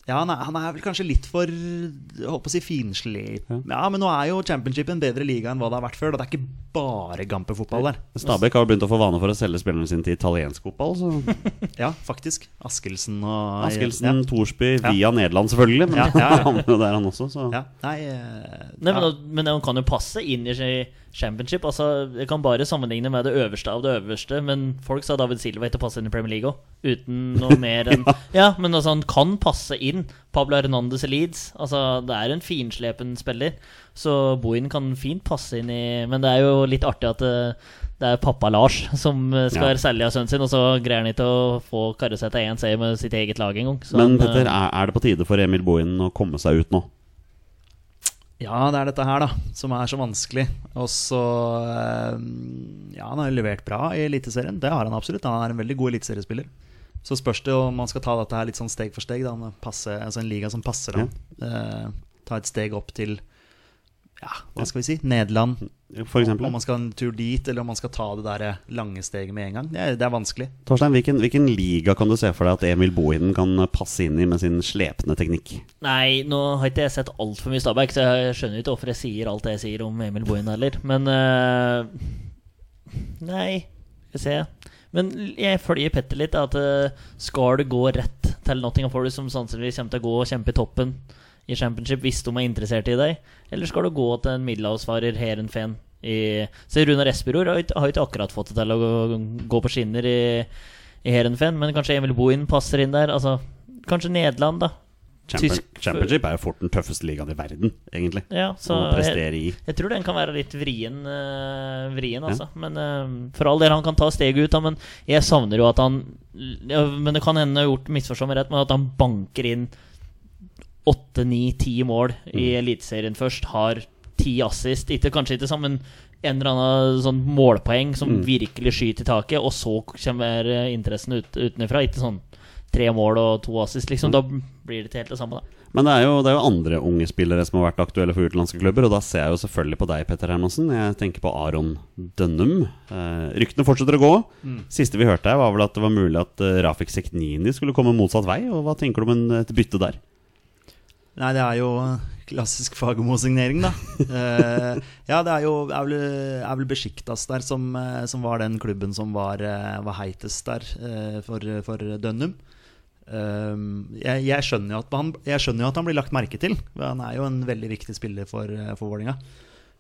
Ja, han er, han er vel kanskje litt for jeg håper å si finslig. Ja, men nå er jo championship en bedre liga enn hva det har vært før. Og det er ikke bare gampefotball der.
Stabæk har jo begynt å få vane for å selge spillerne sine til italiensk fotball. Så [LAUGHS]
Ja, faktisk. Askelsen og
Askildsen, Thorsby,
Ja.
via Nederland selvfølgelig. Men
Ja, ja, ja.
han er jo der, han også. Så.
Nei, eh,
Nei, men,
ja.
men han kan jo passe inn i seg championship. Altså, Jeg kan bare sammenligne med det øverste av det øverste, men folk sa David Silva ikke passe inn i Premier League òg. Uten noe [LAUGHS] mer enn ja. men altså, han kan passe inn. Pablo Hernandez i Leeds. Altså, det er en finslepen spiller. Så Bohin kan fint passe inn i Men det er jo litt artig at det, det er pappa Lars som eh, skal
Ja.
selge av sønnen sin, og så greier han ikke å få karre seg til én seier med sitt eget lag engang.
Men Petter,
eh,
er, er det på tide for Emil Bohin å komme seg ut nå?
Ja, det er dette her, da, som er så vanskelig. Og så eh, Ja, han har levert bra i Eliteserien. Det har han absolutt. Han er en veldig god eliteseriespiller. Så spørs det om man skal ta dette her litt sånn steg for steg. Da. Han passer- altså En liga som passer han. Eh, ta et steg opp til Ja, hva skal vi si? Nederland.
For eksempel?
Om man skal en tur dit, eller om man skal ta det der lange steget med en gang. Det er, det er vanskelig.
Torstein, hvilken, hvilken liga kan du se for deg at Emil Bohinen kan passe inn i med sin slepende teknikk?
Nei, nå har ikke jeg sett altfor mye Stabæk, så jeg skjønner ikke hvorfor jeg sier alt det jeg sier om Emil Bohinen heller. Men eh, Nei, skal vi se. Men jeg følger Petter litt. At eh, skal det gå rett til Nottingham Forest, som sannsynligvis kommer til å gå og kjempe i toppen i championship hvis de er interessert i deg, eller skal du gå til en middelhavsfarer Heerenveen i Så Runar Espelord har har ikke akkurat fått det til å gå, gå på skinner i, i Heerenveen, men kanskje Emil Bohin passer inn der. Altså, kanskje Nederland, da.
Champion,
Tysk-
championship er jo fort den tøffeste ligaen i verden, egentlig.
Ja, så
å
jeg,
prestere i.
jeg tror den kan være litt vrien, uh, vrien altså. Men uh, for all del, han kan ta steget ut, da. Men jeg savner jo at han ja, Men det kan hende jeg har gjort misforstå rett, men at han banker inn åtte, ni, ti mål i
Mm.
Eliteserien først. Har ti assist. Ikke, kanskje ikke sammen en eller annen sånn målpoeng som
Mm.
virkelig skyter i taket, og så kommer interessen ut, utenfra. Ikke sånn tre mål og to assist, liksom.
Mm.
Da blir det ikke helt det samme, da.
Men det er, jo, det er jo andre unge spillere som har vært aktuelle for utenlandske klubber, og da ser jeg jo selvfølgelig på deg, Petter Hermansen. Jeg tenker på Aron Dønnum. Eh, ryktene fortsetter å gå. Siste vi hørte her, var vel at det var mulig at eh, Rafik Seknini skulle komme motsatt vei. Og hva tenker du om et bytte der?
Nei, det er jo klassisk Fagermo-signering, da. uh, ja, det er jo er vel, er vel Besjiktas der som, eh, som var den klubben som var, eh, var heitest der uh, for, for Dønnum. Uh, jeg, jeg, skjønner han, jeg skjønner jo at han blir lagt merke til. Han er jo en veldig viktig spiller for, for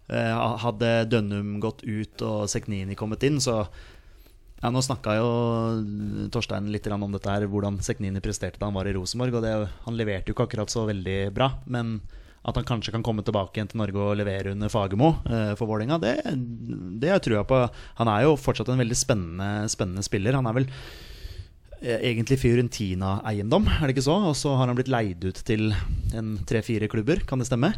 Eh, hadde Dønnum gått ut og Seknini kommet inn, så ja, Nå snakka jo Torstein litt om dette her, hvordan Seknini presterte da han var i Rosenborg. Og det, han leverte jo ikke akkurat så veldig bra. Men at han kanskje kan komme tilbake igjen til Norge og levere under Fagermo eh, for Vålerenga, det, det har jeg på. Han er jo fortsatt en veldig spennende, spennende spiller. Han er vel eh, egentlig Fiorentina-eiendom, er det ikke så? Og så har han blitt leid ut til en tre-fire klubber, kan det stemme?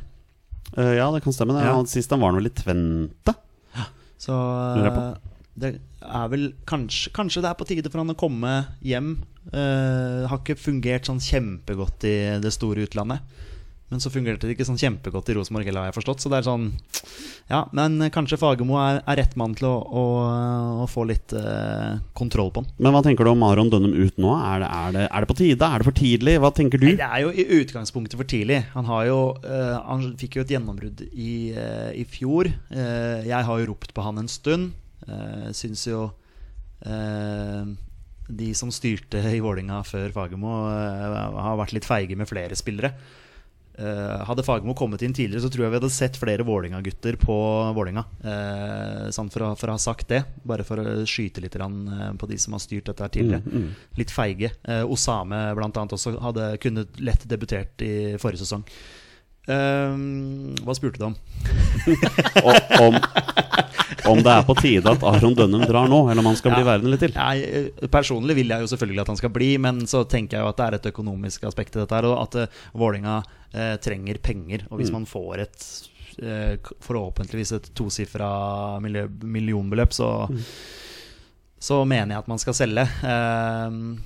Uh, ja, det kan stemme. det
Ja.
Sist han var han vel i Tvente.
Så
Lurer jeg på.
Det er vel kanskje, kanskje det er på tide for han å komme hjem. Eh, har ikke fungert sånn kjempegodt i det store utlandet. Men så fungerte det ikke sånn kjempegodt i Rosenborg, heller, har jeg forstått. Så det er sånn Ja, men kanskje Fagermo er, er rett mann til å, å, å få litt eh, kontroll på han.
Men hva tenker du om Aron Dønnum ut nå? Er det, er, det, er det på tide? Er det for tidlig? Hva tenker du?
Nei, det er jo i utgangspunktet for tidlig. Han, har jo, eh, han fikk jo et gjennombrudd i, eh, i fjor. Eh, jeg har jo ropt på han en stund. Uh, syns jo eh, de som styrte i Vålinga før Fagermo, eh, har vært litt feige med flere spillere. Eh, hadde Fagermo kommet inn tidligere, så tror jeg vi hadde sett flere Vålinga-gutter på Vålinga. Sånn for, å, for å ha sagt det, bare for å skyte litt eh, på de som har styrt dette tidligere. Litt feige. Eh, Osame blant annet også hadde kunnet lett debutert i forrige sesong. Eh, hva spurte du [LAUGHS] om?
Om, om det er på tide at Aron Dønnum drar nå, eller om han skal bli
Ja.
værende litt til?
Jeg, eh, personlig vil jeg jo selvfølgelig at han skal bli, men så tenker jeg jo at det er et økonomisk aspekt i dette her, og at uh, Vålinga uh, trenger penger. Og hvis man får et uh, forhåpentligvis et tosifra millionbeløp, så, så mener jeg at man skal selge. Uh,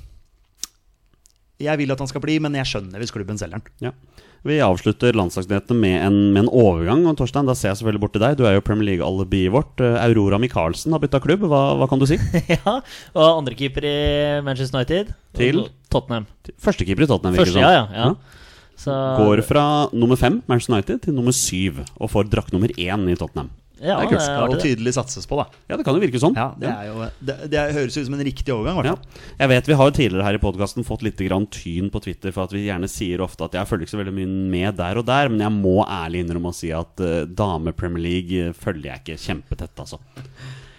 jeg vil at han skal bli, men jeg skjønner hvis klubben selger han.
Ja. Vi avslutter landslagsnyhetene med, en- med en overgang. Og Torstein, da ser jeg selvfølgelig bort til deg. Du er jo Premier League-alibiet vårt. Eh, Aurora Michaelsen har bytta klubb. Hva, hva kan du si? [LAUGHS]
ja, og andrekeeper i Manchester United.
Til?
Tottenham.
Førstekeeper i Tottenham,
Første,
det
ja, ja, ja. Så,
Går fra nummer fem, Manchester United, til nummer syv. Og får drakt nummer én i Tottenham.
Ja,
det er kult.
det.
tydelig satses på, da.
Ja, det kan jo virke sånn.
Ja, det, er jo, det, det høres ut som en riktig overgang,
Ja. Jeg vet Vi har jo tidligere her i podkasten fått litt grann tyn på Twitter for at vi gjerne sier ofte at jeg følger ikke så veldig mye med der og der, men jeg må ærlig innrømme å si at uh, dame-Premier League eh, følger jeg ikke kjempetett, altså.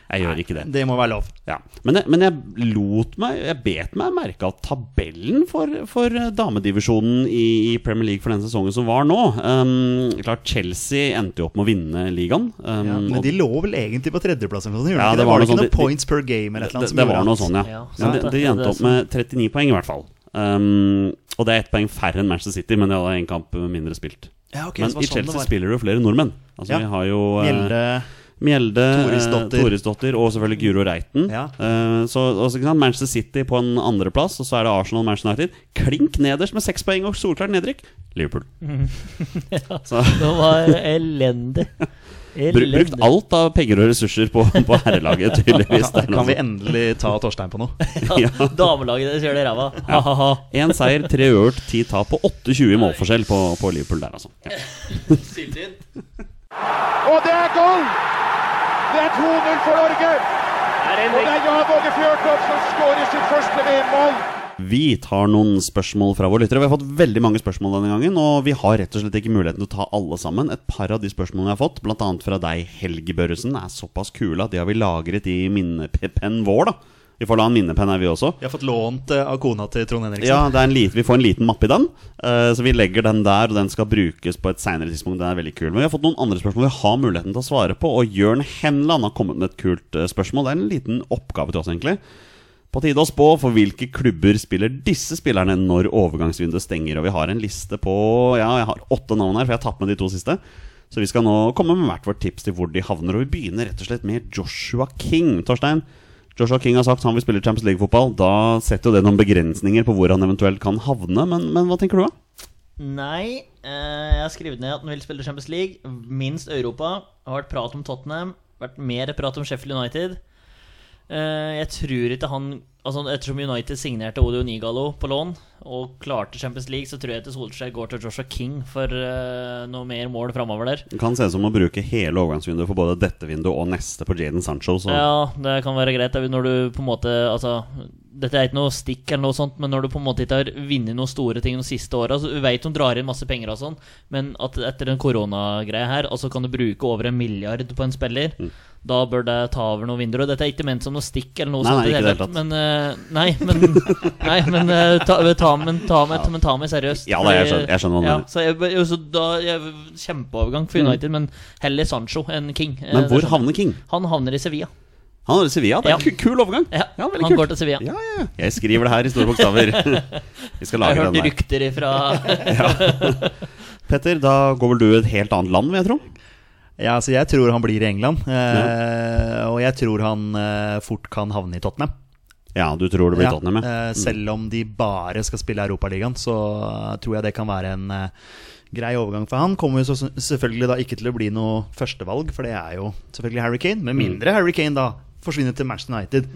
Jeg gjør ikke det.
Det må være lov.
Ja. Men, jeg, men jeg lot meg Jeg bet meg merke at tabellen for, for damedivisjonen i, i Premier League for den sesongen som var nå um, Klart Chelsea endte jo opp med å vinne ligaen. Um,
Ja, men de lå vel egentlig på tredjeplass? noe gjorde
Ja, det
det
var
var
noe
ikke noe
De-
points per game eller
det, det var noe sånn, ja.
Ja,
Men de, de endte opp med 39 poeng, i hvert fall. Um, og det er ett poeng færre enn Manchester City, men de hadde én kamp mindre spilt.
Ja, okay,
men
så var
i
sånn
Chelsea spiller jo flere nordmenn. Altså
Ja.
Vi har jo eh,
Mjelde Torisdotter,
eh, og selvfølgelig Guro Reiten.
Ja.
Uh, så også, ikke sant, Manchester City på en andreplass, og så er det Arsenal og Manchester United. Klink nederst med seks poeng og solklart nedrykk. Liverpool. [LAUGHS] [LAUGHS] Så
Det var elendig.
elendig. brukt alt av penger og ressurser på, på herrelaget, tydeligvis. [LAUGHS] der,
Kan vi endelig ta Torstein på noe?
Ja.
Damelaget deres gjør det ræva. Ha-ha-ha.
Én seier, tre uavgjort, ti tap og 28 i målforskjell på, på Liverpool der, altså. Ja.
Og det er goal! Det er 2-0 for Norge. Og det er Jan Åge Fjørtoft som skårer sitt første VM-mål.
Vi tar noen spørsmål fra våre lyttere. Vi har fått veldig mange spørsmål denne gangen, og vi har rett og slett ikke muligheten til å ta alle sammen. Et par av de spørsmålene vi har fått, bl.a. fra deg, Helge Børresen, er såpass kule at de har vi lagret i minnepennen vår, da. Vi får en minnepenn her, vi også.
Vi har fått lånt eh, av kona til Trond Henriksen.
Ja, det er en liten, Vi får en liten mappe i den, eh, så vi legger den der. Og den skal brukes på et senere tidspunkt. Den er veldig kul Men vi har fått noen andre spørsmål vi har muligheten til å svare på. Og Jørn Henland har kommet med et kult eh, spørsmål. Det er en liten oppgave til oss, egentlig. På tide å spå for hvilke klubber spiller disse spillerne når overgangsvinduet stenger. Og vi har en liste på Ja, jeg har åtte navn her, for jeg har tatt med de to siste. Så vi skal nå komme med hvert vårt tips til hvor de havner. Og vi begynner rett og slett med Joshua King. Torstein, Joshua King har sagt han vil spille Champions League-fotball. Da setter jo det noen begrensninger på hvor han eventuelt kan havne. Men, men hva tenker du, da?
Nei, eh, jeg har skrevet ned at han vil spille Champions League. Minst Europa. Det har vært prat om Tottenham. Vært mer prat om Sheffield United. Eh, jeg tror ikke han Altså Ettersom United signerte Odio Nigalo på lån og klarte Champions League, så tror jeg ikke Solskjær går til Joshua King for uh, noe mer mål framover der.
Det kan se ut som å bruke hele overgangsvinduet for både dette vinduet og neste på Jaden Sancho. Så
Ja, det kan være greit når du på en måte Altså, dette er ikke noe stikk, eller noe sånt men når du på en måte ikke har vunnet noen store ting de siste åra Du vet de drar inn masse penger og sånn, men at etter den koronagreia her, Altså kan du bruke over en milliard på en spiller,
Mm.
da bør det ta over noen vinduer. Og dette er ikke ment som noe stikk, eller noe
Nei,
sånt.
nei, ikke
Men uh, Nei, men, [LAUGHS] nei, men uh, ta, ta, men, ta, men ta meg seriøst.
Ja, da, jeg skjønner- jeg skjønner
ja, så jeg, så da, jeg, Kjempeovergang for United, men heller Sancho enn King. Eh,
Men hvor
skjønner
havner King?
Han havner i Sevilla.
Han er i Sevilla. Det er
Ja.
en ku- kul overgang.
Ja,
ja
han
kult.
går til Sevilla.
Ja, ja, ja. Jeg skriver det her i store bokstaver. [LAUGHS] Vi skal lage Jeg
har hørt rykter ifra [LAUGHS]
Petter, da går vel du et helt annet land, vil jeg tro?
Ja, altså jeg tror han blir i England. Eh, Og jeg tror han eh, fort kan havne i Tottenham.
Ja, du tror det blir
Ja,
Tottenham, ja.
eh, selv om de bare skal spille Europaligaen, så eh, tror jeg det kan være en eh, grei overgang for han. Kommer jo selvfølgelig da ikke til å bli noe førstevalg, for det er jo selvfølgelig Harry Kane. Med mindre Harry Kane da forsvinner til Manchester United.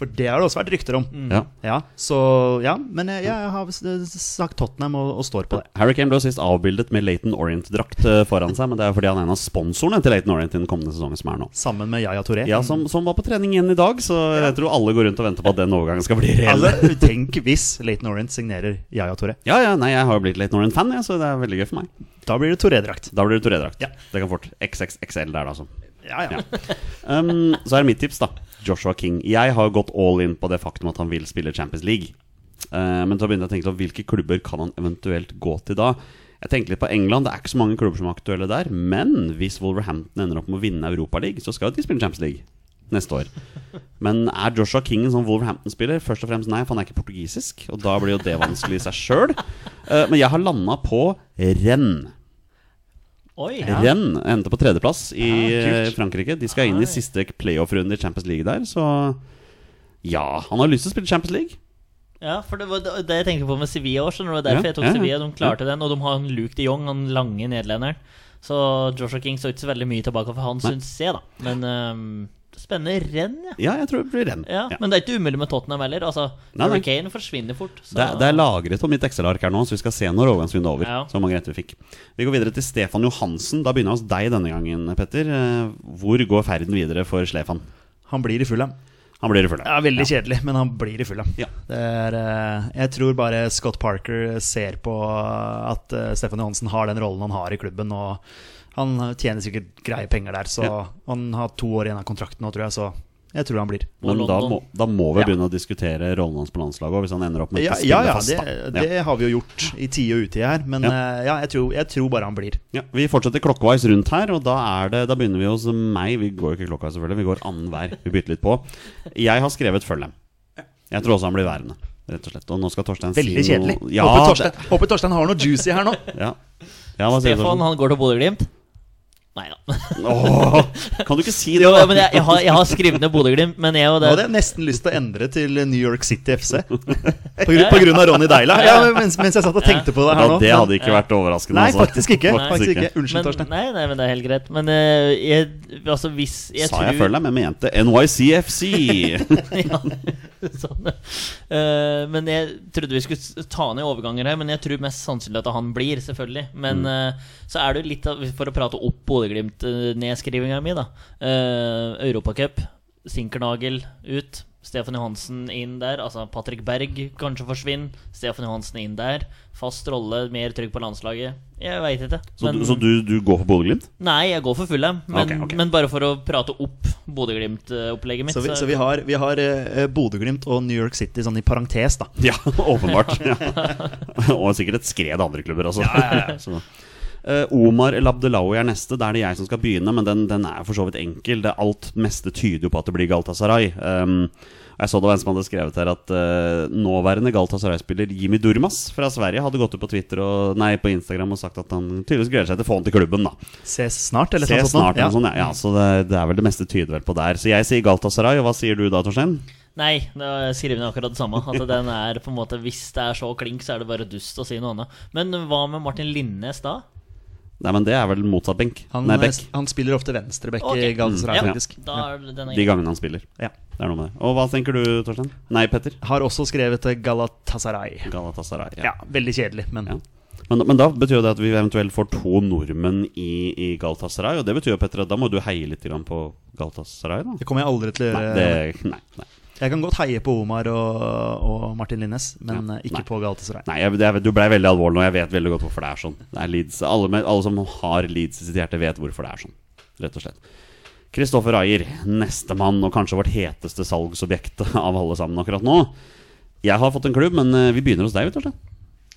For det har det også vært rykter om.
ja.
Ja, så ja, men jeg, jeg har sagt Tottenham og, og står på det.
Harry Kane ble sist avbildet med Leighton Orient-drakt eh, foran seg, men det er fordi han er en av sponsorene til Leighton Orient i den kommende sesongen som er nå.
Sammen med Yaya Touré.
Ja, som, som var på trening igjen i dag, så jeg tror alle går rundt og venter på at den overgangen skal bli reell.
Altså, tenk hvis Leighton Orient signerer Yaya Touré.
Ja, ja, nei, jeg har jo blitt Leighton Orient-fan, ja, så det er veldig gøy for meg.
Da blir det Touré-drakt.
Da blir det Touré-drakt.
Ja.
Det kan fort XXXL der, da, altså.
Ja, ja. [LAUGHS]
Um, så er det mitt tips, da. Joshua King. Jeg har gått all in på det faktum at han vil spille Champions League. Uh, men så begynte jeg å tenke sånn, hvilke klubber kan han eventuelt gå til da? Jeg tenker litt på England. Det er ikke så mange klubber som er aktuelle der. Men hvis Wolverhampton ender opp med å vinne Europaligaen, så skal jo de spille Champions League neste år. Men er Joshua King en sånn Wolverhampton-spiller? Først og fremst nei, for han er ikke portugisisk. Og da blir jo det vanskelig i seg sjøl. men jeg har landa på Rennes.
Oi!
Rennes endte på tredjeplass i
Ja,
eh, Frankrike. De skal inn i siste playoff-runde i Champions League der, så ja, han har lyst til å spille Champions League.
Ja, for det var det jeg tenkte på med Sevilla også. det var Derfor
Ja,
jeg tok
ja, ja.
Sevilla. De klarte den, og de har en Luke de Jong, han lange nederlenderen. Så Joshua King så ikke så veldig mye tilbake for han, syns jeg, da. Men ehm, spennende renn, ja.
Ja, jeg tror det blir renn.
ja.
Ja.
Men det er ikke umulig med Tottenham heller. Altså,
Nei, nei.
Kane forsvinner fort. Så.
Det, er- det er lagret på mitt Excel-ark her nå, så vi skal se når overgangsvinduet er over.
Ja.
Så mange retter vi fikk. Vi går videre til Stefan Johansen. Da begynner vi hos deg denne gangen, Petter. Eh, Hvor går ferden videre for Stefan?
Han blir i Fulham.
Han blir i fulle.
Ja, veldig kjedelig, men han blir i fulle.
Ja.
Det er, eh, jeg tror bare Scott Parker ser på at eh, Stefan Johansen har den rollen han har i klubben. Og han tjener sikkert greie penger der, så
Ja.
han har to år igjen av kontrakten nå, tror jeg. Så jeg tror han blir.
Men da må, da må vi
Ja.
begynne å diskutere rollen hans på landslaget òg, hvis han ender opp med
Ja, ja, ja
fast.
det.
Ja.
det har vi jo gjort i tide og utide her. Men
Ja.
uh, ja, jeg, tror, jeg tror bare han blir.
Ja, Vi fortsetter klokkeveis rundt her, og da, er det, da begynner vi hos meg. Vi går jo ikke klokkeveis, selvfølgelig. Vi går annenhver. Vi bytter litt på. Jeg har skrevet Føllem. Jeg tror også han blir værende, rett og slett. Og nå skal Torstein
Veldig
si
kjedelig.
noe Ja,
håper, Torstein, håper Torstein har noe juicy her nå.
ja. ja hva sier?
Stefan, han går til Bodø-Glimt. Nei da.
Åh, kan du ikke si det,
Jo, men jeg, jeg, har, jeg har skrevet ned Bodø-Glimt, men jeg og
Nå hadde jeg nesten lyst til å endre til New York City FC. [LAUGHS] På, grunn, på grunn av Ronny Deila. Ja, mens, mens jeg satt og tenkte på det her
Ja,
nå.
det hadde ikke vært overraskende.
Nei,
altså.
faktisk ikke.
Nei.
Faktisk ikke. Unnskyld,
men,
Torstein.
nei, nei, men det er helt greit. Men uh, jeg, altså, hvis jeg
Sa
tror
jeg Følem? Jeg mente NYCFC. [LAUGHS]
ja, [LAUGHS] sånn. uh, men jeg trodde vi skulle ta ned overganger her, men jeg tror mest sannsynlig at han blir, selvfølgelig. Men eh, så er det litt av, for å prate opp Bodø-Glimt-nedskrivinga mi, da. Uh, Europacup, Sinkernagel ut. Stefan Johansen inn der. Altså Patrick Berg kanskje forsvinner. Stefan Johansen inn der. Fast rolle, mer trygg på landslaget. Jeg veit ikke.
Så,
Men-
du, så du, du går for Bodø-Glimt?
Nei, jeg går for fulle, Men,
okay, okay.
men bare for å prate opp Bodø-Glimt-opplegget mitt.
Så vi, så vi har, vi har eh, Bodø-Glimt og New York City sånn i parentes, da.
Ja, [LAUGHS] åpenbart. Ja. [LAUGHS] Og sikkert et skred andre klubber også. [LAUGHS] Så. Eh, Omar El Abdelawi er neste. Da er det jeg som skal begynne, men den, den er for så vidt enkel. Det Alt meste tyder jo på at det blir Galtasaray. Um, jeg så det var en som hadde skrevet her at uh, nåværende Galtasaray-spiller Jimmy Durmas fra Sverige hadde gått ut på Twitter og, nei, på Instagram og sagt at han tydeligvis gleder seg til å få han til klubben. da
Ses snart, eller
Se
sånn sånt nå.
snart, eller noe ja. ja. Så det, det er vel det meste tyder vel på der. Så jeg sier Galtasaray, og hva sier du da, Torstein?
Nei, da skriver jeg akkurat det samme. At den er på en måte Hvis det er så klink, så er det bare dust å si noe annet. Men hva med Martin Linnes da?
Nei, men det er vel motsatt benk.
Han,
Nei,
eh,
bekk.
han spiller ofte venstrebekk
okay.
i Galatasaray,
Ja,
faktisk.
er
De gangene han spiller.
Ja.
Det er noe med det. Og hva tenker du, Torstein? Nei, Petter?
Har også skrevet eh, Galatasaray.
Galatasaray.
Ja, veldig kjedelig, men
Ja. Men, men da betyr jo det at vi eventuelt får to nordmenn i, i Galatasaray. Og det betyr jo, Petter, at da må du heie litt på Galatasaray, da.
det kommer jeg aldri til å
Nei,
gjøre.
det, nei, nei.
Jeg kan godt heie på Omar og, og Martin Linnes, men
Ja,
eh, ikke
nei.
på Galatasaray.
Nei, jeg, det er, du blei veldig alvorlig nå. Jeg vet veldig godt hvorfor det er sånn. Det er Leeds. Alle, med, alle som har Leeds i sitt hjerte, vet hvorfor det er sånn. Rett og slett. Kristoffer Ayer, nestemann, og kanskje vårt heteste salgsobjekt [LAUGHS] av alle sammen akkurat nå. Jeg har fått en klubb, men eh, vi begynner hos deg, vet du.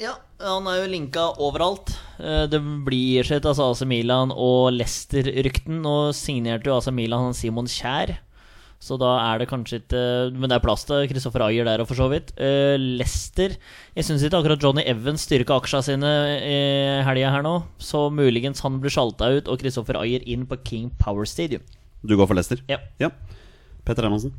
Ja, han er jo linka overalt. Eh, Det blir sett altså AC Milan og Leicester-rykten. Nå signerte jo AC Milan han Simon Kjær. Så da er det kanskje ikke Men det er plass til Kristoffer Ayer der, òg, for så vidt. Uh, Lester Jeg syns ikke akkurat Johnny Evans styrka aksja sine i helga her nå. Så muligens han blir sjalta ut, og Kristoffer Ayer inn på King Power Stadium.
Du går for Lester?
Ja.
ja. Petter Hermansen.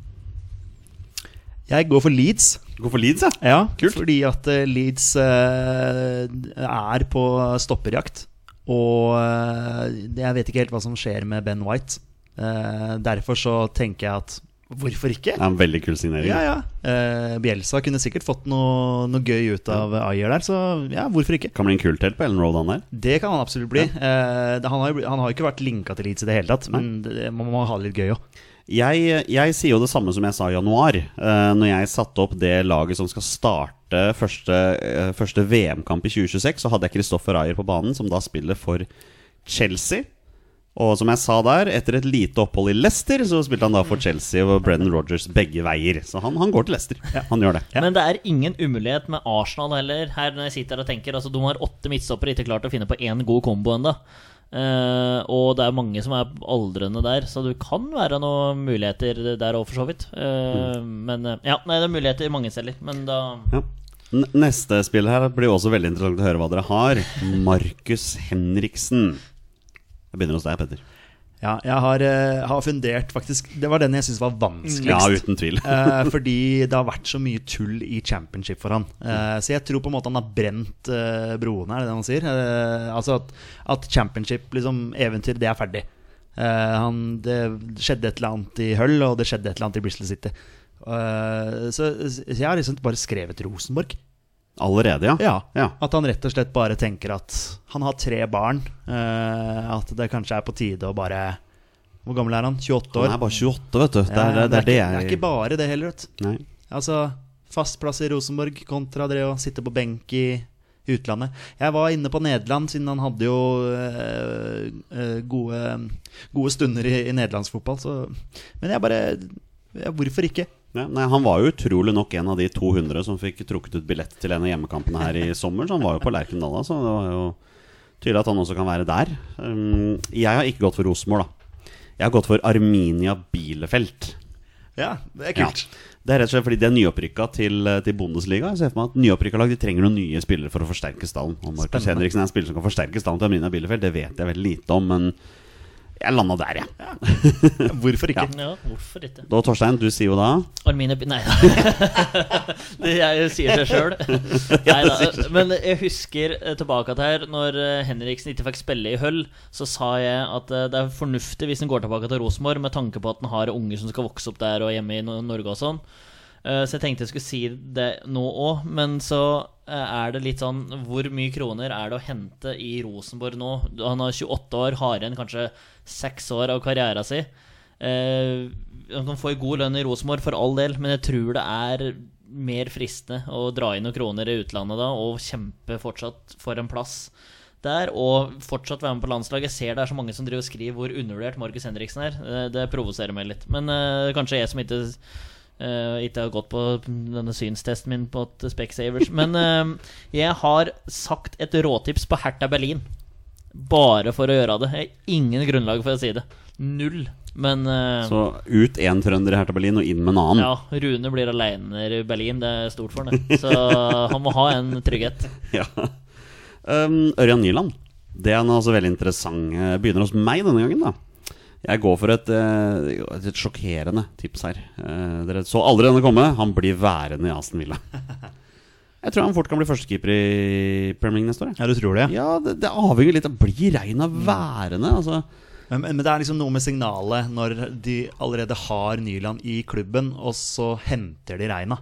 Jeg går for Leeds.
Du går for Leeds, ja?
Ja,
Kult.
fordi at eh, Leeds uh, er på stopperjakt. Og uh, jeg vet ikke helt hva som skjer med Ben White. Eh, derfor så tenker jeg at hvorfor ikke?
Det er en veldig kul signering.
Ja, ja. Eh, Bielsa kunne sikkert fått noe, noe gøy ut av Ayer der, så ja, hvorfor ikke?
Kan bli en kul telt på Ellen Road, han der.
Det kan han absolutt bli. Eh, han, har jo, han har ikke vært linka til Leeds i det hele tatt, men det, man må ha det litt gøy òg.
Jeg, jeg sier jo det samme som jeg sa i januar, eh, når jeg satte opp det laget som skal starte første, eh, første VM-kamp i 2026. Så hadde jeg Kristoffer Ayer på banen, som da spiller for Chelsea. Og som jeg sa der, etter et lite opphold i Leicester, så spilte han da for Chelsea og Brennan Rogers begge veier. Så han, han går til Leicester. Han gjør det.
Men det er ingen umulighet med Arsenal heller. Her når jeg sitter her og tenker Altså De har åtte midtstoppere, ikke klart å finne på én god kombo ennå. og det er mange som er aldrende der, så det kan være noen muligheter der òg, for så vidt. Eh, Men eh, ja, nei, det er muligheter mange steder. Men da
Ja. Neste spill her blir også veldig interessant å høre hva dere har. Markus Henriksen. Jeg begynner hos deg, Petter.
Ja, jeg har, uh, har fundert faktisk Det var den jeg syntes var vanskeligst.
Ja, uten tvil.
uh, [LAUGHS] fordi det har vært så mye tull i championship for han. Uh, så jeg tror på en måte han har brent broene, er det det man sier? Altså at, at championship, liksom eventyr, det er ferdig. Han, det skjedde et eller annet i Hull, og det skjedde et eller annet i Bristol City. Så, så jeg har liksom bare skrevet Rosenborg.
Allerede, ja?
Ja,
Ja.
At han rett og slett bare tenker at han har tre barn. eh, at det kanskje er på tide å bare Hvor gammel er han? 28 år?
Han er bare 28, vet du. Det er det, er det,
ikke, det er ikke bare det heller, vet du.
Nei.
Altså, fast plass i Rosenborg kontra det å sitte på benk i utlandet. Jeg var inne på Nederland, siden han hadde jo eh, eh, gode, gode stunder i, i nederlandsfotball. Så. Men jeg bare Hvorfor ikke?
Nei, han var jo utrolig nok en av de 200 som fikk trukket ut billett til en av hjemmekampene her i [LAUGHS] sommer. Så han var jo på Lerkendal, da, så det var jo tydelig at han også kan være der. Um, jeg har ikke gått for Rosenborg, da. Jeg har gått for Arminia Bielefeld.
Ja, det er
Ja. Det er rett og slett fordi de er nyopprykka til, til Bundesliga. Jeg ser for meg at Nyopprykka lag de trenger noen nye spillere for å forsterke stallen. Og Markus Henriksen er en spiller som kan forsterke stallen til Arminia Bielefeld. Det vet jeg veldig lite om, men jeg landa der, jeg.
Hvorfor ikke? [LAUGHS]
Ja, hvorfor ikke?
Da, Torstein, du sier jo da
Armine Nei da. [LAUGHS] jeg sier det sjøl. [LAUGHS] Men jeg husker eh, tilbake til her Når eh, Henriksen ikke fikk spille i Høll, så sa jeg at eh, det er fornuftig hvis en går tilbake til Rosenborg, med tanke på at en har unger som skal vokse opp der og hjemme i Norge og sånn. Eh, Så jeg tenkte jeg skulle si det nå òg, men så eh, er det litt sånn Hvor mye kroner er det å hente i Rosenborg nå? Han har 28 år, har igjen kanskje seks år av karrieren sin. Eh, han kan få en god lønn i Rosenborg, for all del, men jeg tror det er mer fristende å dra inn noen kroner i utlandet da og kjempe fortsatt for en plass der. Og fortsatt være med på landslaget. Jeg ser det er så mange som driver og skriver hvor undervurdert Markus Henriksen er. Det provoserer meg litt. Men uh, kanskje jeg som ikke eh, ikke har gått på denne synstesten min på Specsavers. Men uh, jeg har sagt et råtips på Hertha Berlin. Bare for å gjøre det. Jeg har ingen grunnlag for å si det. Null. Men uh,
Så ut én trønder i Hertha Berlin og inn med en annen.
ja, Rune blir aleine i Berlin. Det er stort for ham. Så han må ha en trygghet. [LAUGHS]
Ja. Um, Ørjan Nyland. Det er altså veldig interessant. Begynner hos meg denne gangen, da. Jeg går for et, et, et sjokkerende tips her. Eh, Dere så aldri denne komme. Han blir værende i Aston Villa. [LAUGHS] Jeg tror han fort kan bli førstekeeper i Premier League neste år. jeg.
Ja, du tror det?
Ja, det, det avhenger litt av Blir Reina værende? Altså,
Men, men det er liksom noe med signalet når de allerede har Nyland i klubben, og så henter de Reina.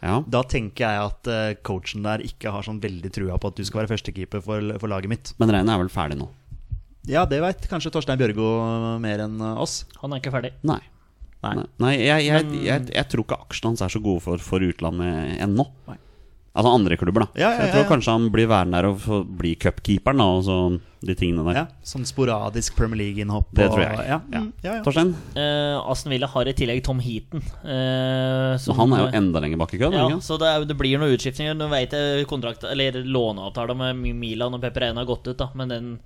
ja.
Da tenker jeg at eh, coachen der ikke har sånn veldig trua på at du skal være førstekeeper for, for laget mitt.
Men Reina er vel ferdig nå?
Ja, det veit kanskje Torstein Bjørgo mer enn eh, oss.
Han er ikke ferdig.
Nei.
Nei.
Nei, jeg, jeg, jeg, jeg, tror ikke aksjene hans er så gode for, for utlandet ennå.
Nei.
Altså andre klubber, da.
Ja, ja,
ja, jeg tror kanskje han blir værende der og blir bli cupkeeperen, da, og så de tingene der.
Ja, sånn sporadisk Premier League-innhopp.
Det tror jeg.
Ja,
Ja.
mm, ja, ja.
Torstein?
Eh, Aston Villa har i tillegg Tom Heaton. eh,
Så
som-
han er jo enda lenger bak i køen.
Ja,
ikke
så det, er, det blir noen utskiftninger. Nå vet jeg kontrakt Eller låneavtaler med Milan og Peperena har gått ut, da men den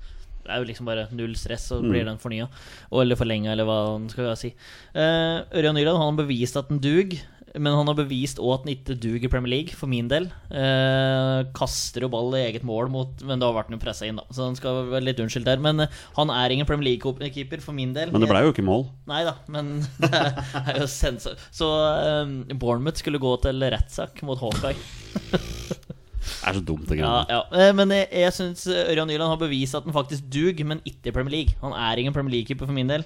er jo liksom bare null stress, så
Mm.
blir den fornya. Eller forlenga, eller hva man skal si. Uh, Ørjan Nyland han har bevist at den dug, men han har bevist òg at den ikke duger i Premier League, for min del. Uh, kaster jo ball i eget mål, mot, men da ble han jo pressa inn, da. Så han skal være litt unnskyldt der. Men uh, han er ingen Premier League-keeper, for min del.
Men det ble jo ikke mål.
Nei da, men [LAUGHS] det er jo sensor. Så um, Bournemouth skulle gå til rettssak mot Hawkeye. [LAUGHS]
Det er så dumt, det
Ja,
greiene.
ja. Eh, Men jeg, jeg syns Ørjan Nyland har bevist at han faktisk dug, men ikke i Premier League. Han er ingen Premier League-keeper for min del.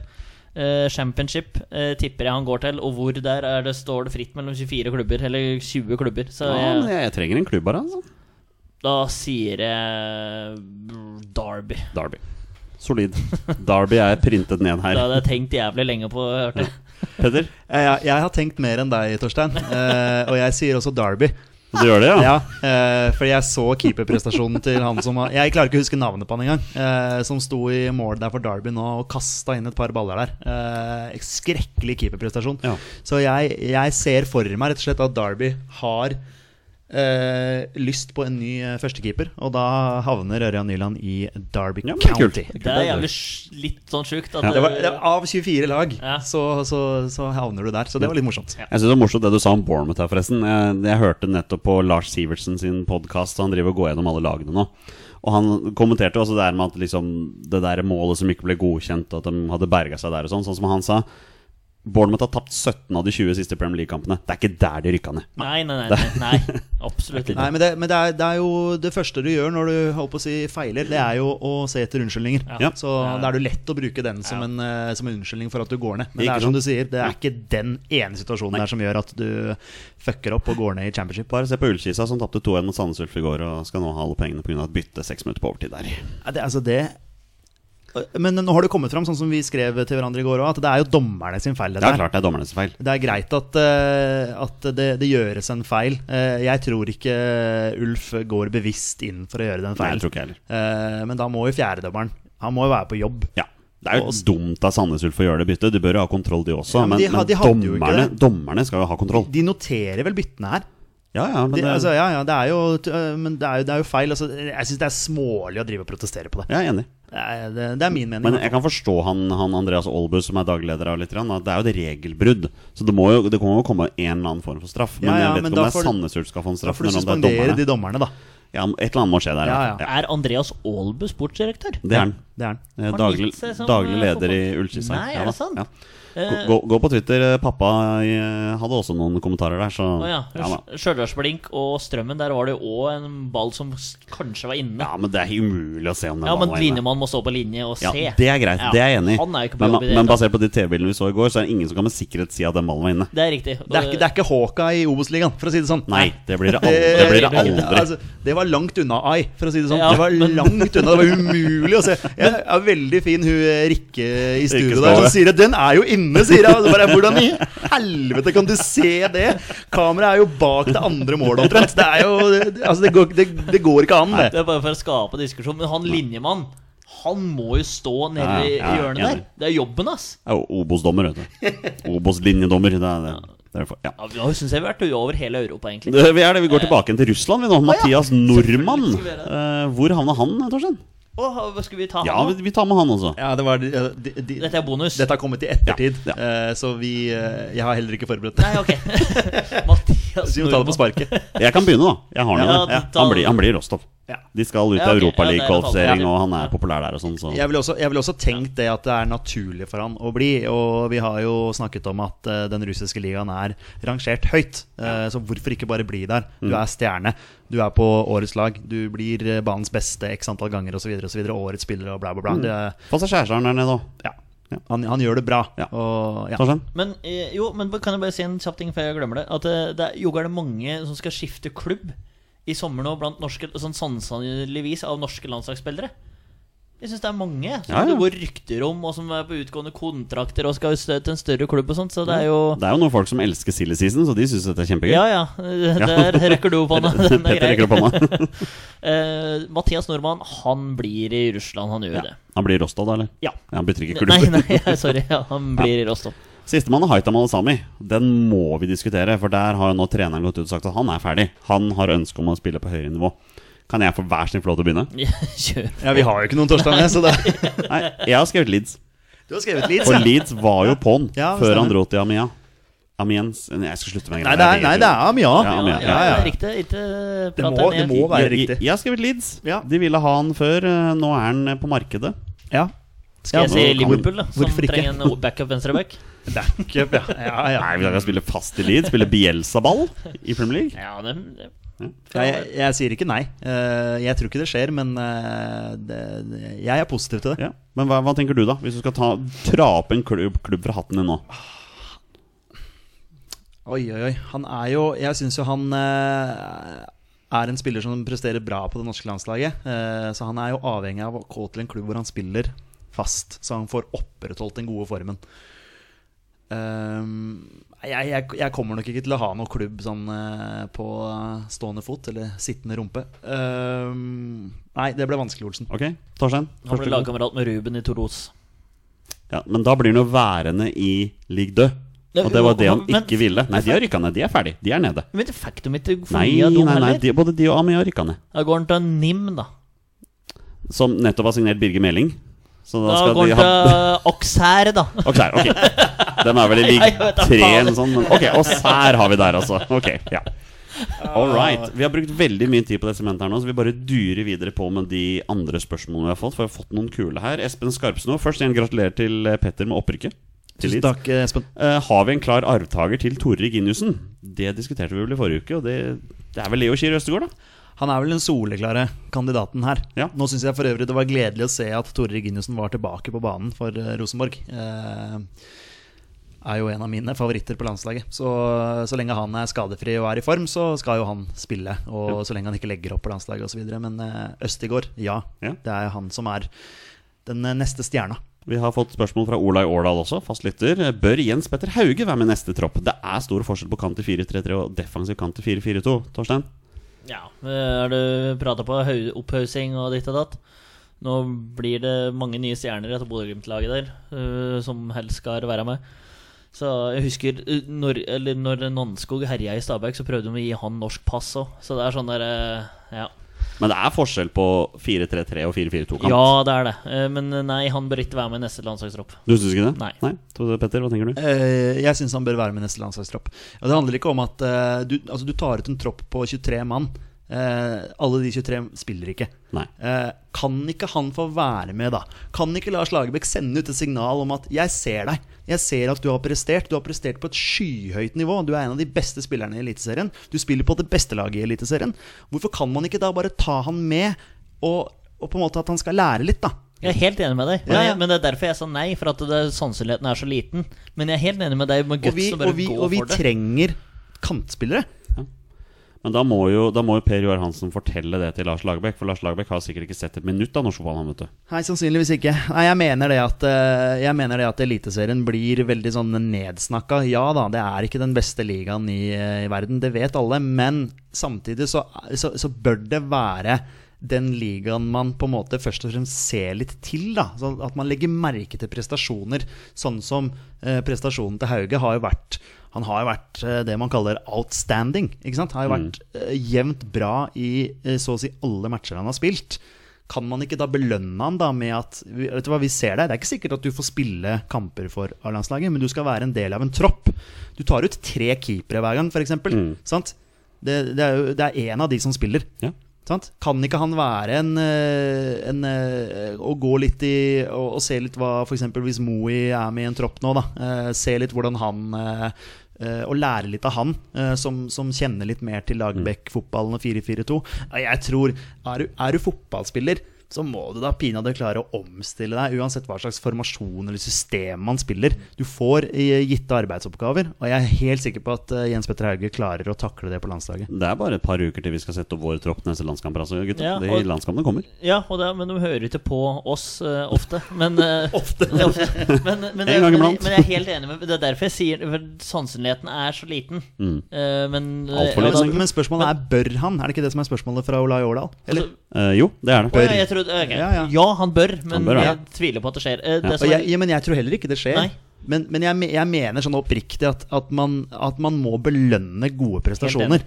Uh, championship uh, tipper jeg han går til, og hvor der er det, står det fritt mellom 24 klubber, eller 20 klubber. Så
Ja,
jeg,
jeg, jeg trenger en klubb her, altså.
da sier jeg Derby.
Derby. Solid. Derby er printet ned
Det
her.
hadde jeg tenkt jævlig lenge på. Hørte.
Petter,
Jeg, jeg har tenkt mer enn deg, Torstein. Uh, og jeg sier også Derby.
Du gjør det, ja?
Ja, eh, fordi jeg så keeperprestasjonen til han som Jeg klarer ikke å huske navnet på han engang. Eh, som sto i mål der for Derby nå og kasta inn et par baller der. Eh, skrekkelig keeperprestasjon.
Ja.
Så jeg, jeg ser for meg rett og slett at Derby har eh, lyst på en ny eh, førstekeeper. Og da havner Ørjan Nyland i Derby
Ja, County. det er.
Det er jævlig litt sånn sjukt at
Ja.
Det var, det var, av 24 lag
Ja.
så, så, så havner du der. Så det var litt morsomt.
Jeg synes det var morsomt det du sa om Bournemouth her, forresten. Jeg, jeg hørte nettopp på Lars Sivertsen sin podkast, han driver og går gjennom alle lagene nå. Og han kommenterte også det der med at liksom, det der målet som ikke ble godkjent, at de hadde berga seg der og sånn. Sånn som han sa. Bournemouth har tapt 17 av de 20 siste Premier League-kampene. Det er ikke der de rykka ned.
Nei, nei, nei. nei, nei absolutt ikke.
Nei, men, det, men det, er, det er jo det første du gjør når du holdt på å si feiler, det er jo å se etter unnskyldninger.
Ja.
Så da er det lett å bruke den som, en, eh, som en unnskyldning for at du går ned. Men det er som du sier, det er ikke den ene situasjonen der som gjør at du fucker opp og går ned i championship.
Bare se på Ullkisa, som tapte 2-1 mot Sandnes Ulf i går, og skal nå ha alle pengene pga. et bytte seks minutter på overtid der.
Ja, det, altså det men nå har det kommet fram, sånn som vi skrev til hverandre i går òg, at det er jo dommerne sin feil. Det,
Det er klart det er dommerne sin feil.
det er greit at, eh, at det, det gjøres en feil. Eh, jeg tror ikke Ulf går bevisst inn for å gjøre den
Nei, jeg
feilen.
tror ikke heller.
Eh, men da må jo fjerdedommeren Han må jo være på jobb.
Ja. Det er jo
Og-
dumt av Sandnes Ulf å gjøre det byttet. De bør jo ha kontroll, de også.
Ja, men de
men
de
dommerne, dommerne skal jo ha kontroll.
De noterer vel byttene her.
Ja, ja, men
De,
det,
altså, ja, ja, det er jo, øh, men det er jo, det er jo feil. Altså, jeg syns det er smålig å drive og protestere på det.
jeg er enig.
Det er, det, er min mening.
Men jeg kan forstå han, han Andreas Aalbu, som er dagleder av litt, at det er jo et regelbrudd. Så det må jo det kommer jo komme en eller annen form for straff. Men
Ja, ja,
jeg vet
men
ikke om det er Sandnes Ulf skal få en straff.
da får du
er
suspendere de dommerne, da.
Ja, et eller annet må skje der.
Ja,
Ja.
Er Andreas Aalbu sportsdirektør?
Det er han.
Det er han.
Eh, Daglig, daglig
eh,
leder i
fotball? Nei, er det sant? Eh,
Gå, gå på Twitter. eh, Pappa eh, hadde også noen kommentarer der, så
Å ja.
ja.
Stjørdalsblink og Strømmen, der var det jo òg en ball som kanskje var inne.
ja, men det er umulig å se om den
Ja,
ballen var inne.
Ja, linjemann må stå på linje og se.
Ja, det er greit.
Ja,
Det er jeg enig i.
Han er ikke på
Men,
jobb i det
men basert på de TV-bildene vi så i går, så er det ingen som kan med sikkerhet si at den ballen var inne.
Det er riktig.
Det er det er ikke Håka i Obos-ligaen, for å si det sånn.
Nei, det blir det aldri. Det blir det [LAUGHS] aldri.
altså, det var langt unna Ai, for å si det sånn.
Ja,
det var
men-
langt unna, det var umulig å se. [LAUGHS] Jeg er veldig fin hun Rikke i studio der som sier at 'den er jo inne', sier jeg. Så bare, Hvordan i helvete kan du se det? Kameraet er jo bak det andre målet omtrent. Det er jo det- Altså, det går, det, det går ikke an, det.
Det er bare for å skape diskusjon. Men han linjemann, han må jo stå nede i
ja,
hjørnet
ja.
der. Det er jobben ass.
Det er jo Obos-dommer, vet du. Obos-linjedommer. Det er det. er ja.
Ja, vi syns jeg vi har vært over hele Europa, egentlig.
Det, vi er det, vi går tilbake til Russland, vi nå. Mathias Nordmann. Eh, hvor havna han, Torstein?
Å, hva skal vi ta
Ja,
han
vi,
nå?
vi tar med han også.
Ja, det var de, de, de,
Dette er bonus.
Dette har kommet i ettertid,
Ja,
eh, så vi eh, Jeg har heller ikke forberedt det.
Nei, ok. [LAUGHS] Mathias [LAUGHS]
Så vi må ta det på sparket.
Jeg kan begynne, da. Jeg har
Ja,
noe. Ja,
tar-
han, blir, han blir Rostov.
Ja.
De skal ut
Ja,
av
ok.
Europaliga-kvalifisering,
Ja,
og han er populær der og sånn. Så.
Jeg ville også, jeg vil også tenkt det at det er naturlig for han å bli. Og vi har jo snakket om at uh, den russiske ligaen er rangert høyt. Uh, så hvorfor ikke bare bli der? Du er stjerne. Du er på årets lag. Du blir eh, banens beste x antall ganger osv. Årets spiller og bla, bla, bla. Mm.
Få seg kjæresten der nede òg.
ja. han, han gjør det bra.
Ja.
Og, ja.
Men jo, men kan jeg bare si en kjapp ting før jeg glemmer det? At det, det er, jo er det mange som skal skifte klubb i sommer nå blant norske Sånn sannsynligvis av norske landslagsspillere. Jeg syns det er mange som
Ja, ja.
det går rykter om, og som er på utgående kontrakter og skal til en større klubb og sånt, så det er jo
Det er jo noen folk som elsker silly season, så de syns dette er kjempegøy.
Ja, ja. [LAUGHS] Der rekker du opp hånda. [LAUGHS] Den er grei. [LAUGHS] Eh, Mathias Nordmann, han blir i Russland, han gjør det.
Han blir Rostov, da, eller?
Ja.
Han bytter ikke
Nei,
klubb.
nei, sorry. Ja, han blir i Rostov.
Sistemann er Haitam Al-Sami. Den må vi diskutere, for der har jo nå treneren gått ut og sagt at han er ferdig. Han har ønske om å spille på høyere nivå. Kan jeg få hver sin til å begynne?
Kjør.
Ja, vi har jo ikke noen Torstein med, så det [LAUGHS]
Nei, jeg har skrevet Leeds.
Du har skrevet Leeds,
For
ja.
Leeds var jo på'n
Ja,
før han dro til Amia. Amiens Jeg skal slutte med
Nei, det er, nei, det er Amia.
Ja,
Ja,
Amia,
ja,
ja,
ja.
det riktig. Ikke
Det må, det må være
jeg,
riktig.
jeg har skrevet Leeds.
Ja.
De ville ha han før. Nå er han på markedet.
Ja.
Skal jeg
Ja,
si Liverpool, da? Som trenger en backup venstreback? [LAUGHS]
Backup, ja. ja, ja.
Nei, Vi kan spille fast i Leeds. Spille Bielsa-ball i Premier League.
Ja, det, det.
Ja, jeg, jeg sier ikke nei. Eh, jeg tror ikke det skjer, men eh, det, jeg er positiv til det.
Ja. Men hva, hva tenker du, da? Hvis du skal ta, tra opp en klubb, klubb fra hatten din nå?
Oi, oi, oi. Han er jo Jeg syns jo han eh, er en spiller som presterer bra på det norske landslaget. Eh, så han er jo avhengig av å gå til en klubb hvor han spiller fast, så han får opprettholdt den gode formen. Ehm, jeg, jeg, jeg kommer nok ikke til å ha noen klubb sånn eh, på stående fot eller sittende rumpe. Ehm, nei, det ble vanskelig, Olsen.
Ok, Torstein?
Han ble lagkamerat med Ruben i Toros.
Ja, men da blir han jo værende i Ligue
Deux.
Og det var det han
men-
ikke ville. Nei, de har rykka ned. De er ferdig. De er nede.
Men det fikk de ikke for
Nei,
mye av
nei,
dem
nei, de, både de og Ami har rykka ned.
Da går han til NIM, da.
Som nettopp har signert Birger Meling. Så da
Da
skal
går
de
han
ha
til Auxerre, da. [LAUGHS]
Oksær, ok. Den er vel i [LAUGHS]
ligg
Ligue
vet da
3
faen.
eller noe sånt. Men ok, og Sær har vi der, altså. Ok, ja. All right. Vi har brukt veldig mye tid på det sementet her nå, så vi bare durer videre på med de andre spørsmålene vi har fått. For vi har fått noen kule her. Espen Skarpsno, først igjen gratulerer til eh, Petter med opprykket.
Tusen takk, eh, Espen.
Uh, har vi en klar arvtaker til Tore Reginiussen? Det diskuterte vi vel i forrige uke, og det, det er vel Leo Kier Østegård, da?
Han er vel den soleklare kandidaten her.
Ja.
Nå syns jeg for øvrig det var gledelig å se at Tore Reginiussen var tilbake på banen for eh, Rosenborg. Eh, er jo en av mine favoritter på landslaget. Så, så lenge han er skadefri og er i form, så skal jo han spille. Og så lenge han ikke legger opp på landslaget osv. Men eh, Østigård, ja.
Ja.
Det er han som er den eh, neste stjerna.
Vi har fått spørsmål fra Olai Årdal også, fastlytter. Bør Jens Petter Hauge være med neste tropp? Det er stor forskjell på kant til 4-3-3 og defensiv kant til 4-4-2. Torstein?
Ja, Har du prata på hau- opphaussing og ditt og datt? Nå blir det mange nye stjerner etter Bodø-Glimt-laget der, uh, som helst skal være med. Så jeg husker uh, når, eller når Nannskog herja i Stabæk, så prøvde de å gi han norsk pass òg. Så det er sånn der uh, Ja,
Men det er forskjell på 4-3-3 og 4-4-2-kamp.
ja det er det. Eh, Men nei, han bør ikke være med i neste landslagstropp.
Du syns ikke det?
Nei.
Nei. Petter, hva tenker du?
Eh, jeg syns han bør være med i neste landslagstropp. Og det handler ikke om at eh, du, altså, du tar ut en tropp på 23 mann. Eh, alle de 23 spiller ikke.
Nei.
Eh, kan ikke han få være med, da? Kan ikke Lars Lagerbäck sende ut et signal om at 'jeg ser deg', jeg ser at du har prestert. Du har prestert på et skyhøyt nivå. Du er en av de beste spillerne i Eliteserien. Du spiller på det beste laget i Eliteserien. Hvorfor kan man ikke da bare ta han med, og, og på en måte at han skal lære litt, da?
Jeg er helt enig med deg, men,
Ja, ja.
Men det er derfor jeg sa nei. For at det, sannsynligheten er så liten. Men jeg er helt enig med deg med
Og vi,
guts og bare
og vi, og vi trenger kantspillere.
Men da må jo, da må jo Per Joar Hansen fortelle det til Lars Lagerbäck, for Lars Lagerbäck har sikkert ikke sett et minutt av norsk fotball.
Nei, sannsynligvis ikke. Nei, jeg mener det at eh, Jeg mener det at Eliteserien blir veldig sånn nedsnakka. Ja da, det er ikke den beste ligaen i, eh, i verden, det vet alle. Men samtidig så, så, så bør det være den ligaen man på en måte først og fremst ser litt til. da så At man legger merke til prestasjoner. Sånn som eh, prestasjonen til Hauge har jo vært Han har jo vært eh, det man kaller outstanding. Ikke sant? Har jo vært mm. jevnt bra i eh, så å si alle matcher han har spilt. Kan man ikke da belønne han da med at Vet du hva, vi ser deg. Det er ikke sikkert at du får spille kamper for A-landslaget, men du skal være en del av en tropp. Du tar ut tre keepere hver gang, f.eks.
Mm.
Sant? Det, det er jo det er en av de som spiller.
Ja.
Sant? Kan ikke han være en, eh, en eh, Å gå litt i Og, og se litt hva f.eks. hvis Moey er med i en tropp nå, da. eh, Se litt hvordan han eh, Og lære litt av han, som, som kjenner litt mer til Lagerbäck-fotballen og 4-4-2. Jeg tror er er du fotballspiller så må du da pinadø klare å omstille deg, uansett hva slags formasjon eller system man spiller. Du får eh, gitte arbeidsoppgaver, og jeg er helt sikker på at eh, Jens Petter Hauge klarer å takle det på landslaget.
Det er bare et par uker til vi skal sette opp vår tropp neste landskamper, altså, gutta.
Ja,
De
og-
landskampene kommer.
Ja, og det, men de hører ikke på oss uh, ofte. Men, uh, [LAUGHS]
Ofte. [LAUGHS]
men, men,
En gang
men,
iblant.
men jeg er helt enig med Det er derfor jeg sier for Sannsynligheten er så liten. Eh, men
Alt for liten.
Ja,
Men, men spørsmålet er bør han? Er det ikke det som er spørsmålet fra Olai Årdal? Eller?
Eh, jo, det er det.
Bør. ja, jeg trodde, okay.
Ja,
ja,
ja.
han bør, men
Han bør, ja.
jeg tviler på at det skjer. Eh,
Ja.
Det
jeg, ja, men jeg tror heller ikke det skjer.
Nei.
Men, men jeg, jeg mener sånn oppriktig at, at, man, at man må belønne gode prestasjoner.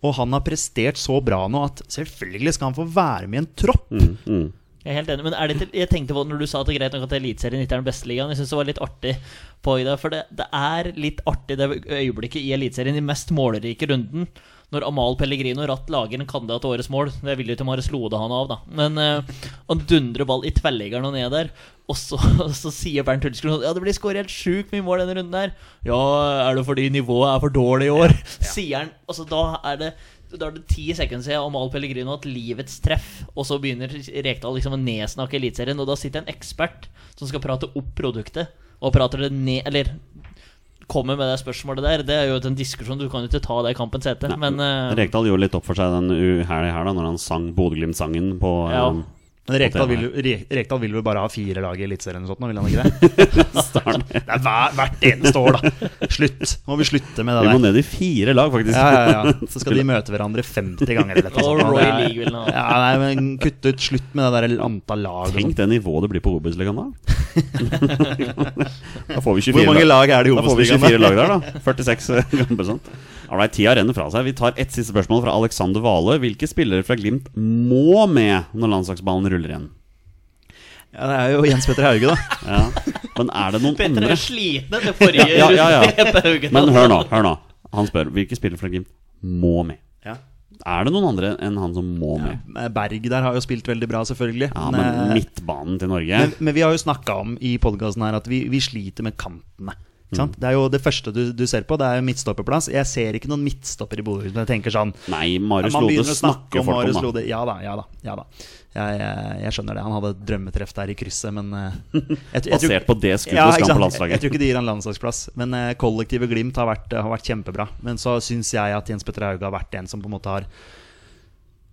Og han har prestert så bra nå at selvfølgelig skal han få være med i en tropp.
Mm, mm.
jeg er helt enig. Men er det til, jeg tenkte på når du sa at det er greit nok at Eliteserien ikke er den beste ligaen. Jeg syns det var litt artig på i dag, For det, det er litt artig det øyeblikket i Eliteserien, i mest målrike runden, når Amal Pellegrino ratt lager en kandidat til årets mål. Det vil jo ikke Marius Lode han av, da. Men uh, han dundrer ball i tverrliggeren og ned der. Og så, [LAUGHS] så sier Bernt Hulskrud sånn Ja, det blir skåret helt sjukt mye mål denne runden der. Ja, er det fordi nivået er for dårlig i år? Sier han. Altså, da er det da er det ti sekunder siden Amal Pellegrino hatt livets treff, og så begynner Rekdal liksom å nedsnakke Eliteserien, og da sitter en ekspert som skal prate opp produktet, og prater det ned Eller kommer med det spørsmålet der. Det er jo en diskusjon, du kan jo ikke ta det i kampens hete, men uh,
Rekdal gjorde litt opp for seg den helga her, da når han sang Bodø-Glimt-sangen på
Ja.
eh,
Men Rekdal vil, jo- Rekdal vil vel bare ha fire lag i Eliteserien eller sånt, nå, vil han ikke det? [LAUGHS] [LAUGHS] Det er hver, hvert eneste år, da. Slutt. Nå må vi slutte med det
Vi
må
ned i fire lag, faktisk.
Ja, ja, ja. [LAUGHS] Så skal de møte hverandre 50 ganger eller noe
Og
sånt.
Roy
Det er-
League vil.
Ja, nei, men Kutt ut. Slutt med det der antall lag.
Tenk det nivået det blir på Obos-ligaen da. da får vi 24
Hvor mange lag er det i
Da får vi 24 lag der, da. 46 kamper sånn. Alright, tida renner fra seg. Vi tar ett siste spørsmål fra Alexander Vale. Hvilke spillere fra Glimt må med når landslagsballen ruller igjen?
Ja, det er jo Jens Petter Hauge, da. [LAUGHS]
Ja. Men er det noen
Petter andre?
andre?
er sliten etter forrige
Ja, ja, ja. Men hør nå, hør nå. Han spør hvilke spillere fra Glimt må med.
Ja.
Er det noen andre enn han som må med?
Berg der har jo spilt veldig bra, selvfølgelig.
Ja, men
eh,
midtbanen til Norge
Men, men vi har jo snakka om i podkasten her at vi, vi sliter med kantene. Sant? Det er jo det første du, du ser på, det er jo midtstopperplass. Jeg ser ikke noen midtstopper i Bodø. Jeg tenker sånn
Nei, Marius
Man
Lode snakker
om
folk
Marius
om, da.
Lode. Ja da, ja da. Ja da. Jeg, jeg, jeg skjønner det. Han hadde et drømmetreff der i krysset, men eh, [LAUGHS] jeg, jeg,
Basert på det skuddet
Ja,
skal han på landslaget.
jeg tror ikke det gir han landslagsplass. Men uh, kollektivet Glimt har vært, har vært kjempebra. Men så syns jeg at Jens Petter Hauge har vært en som på en måte har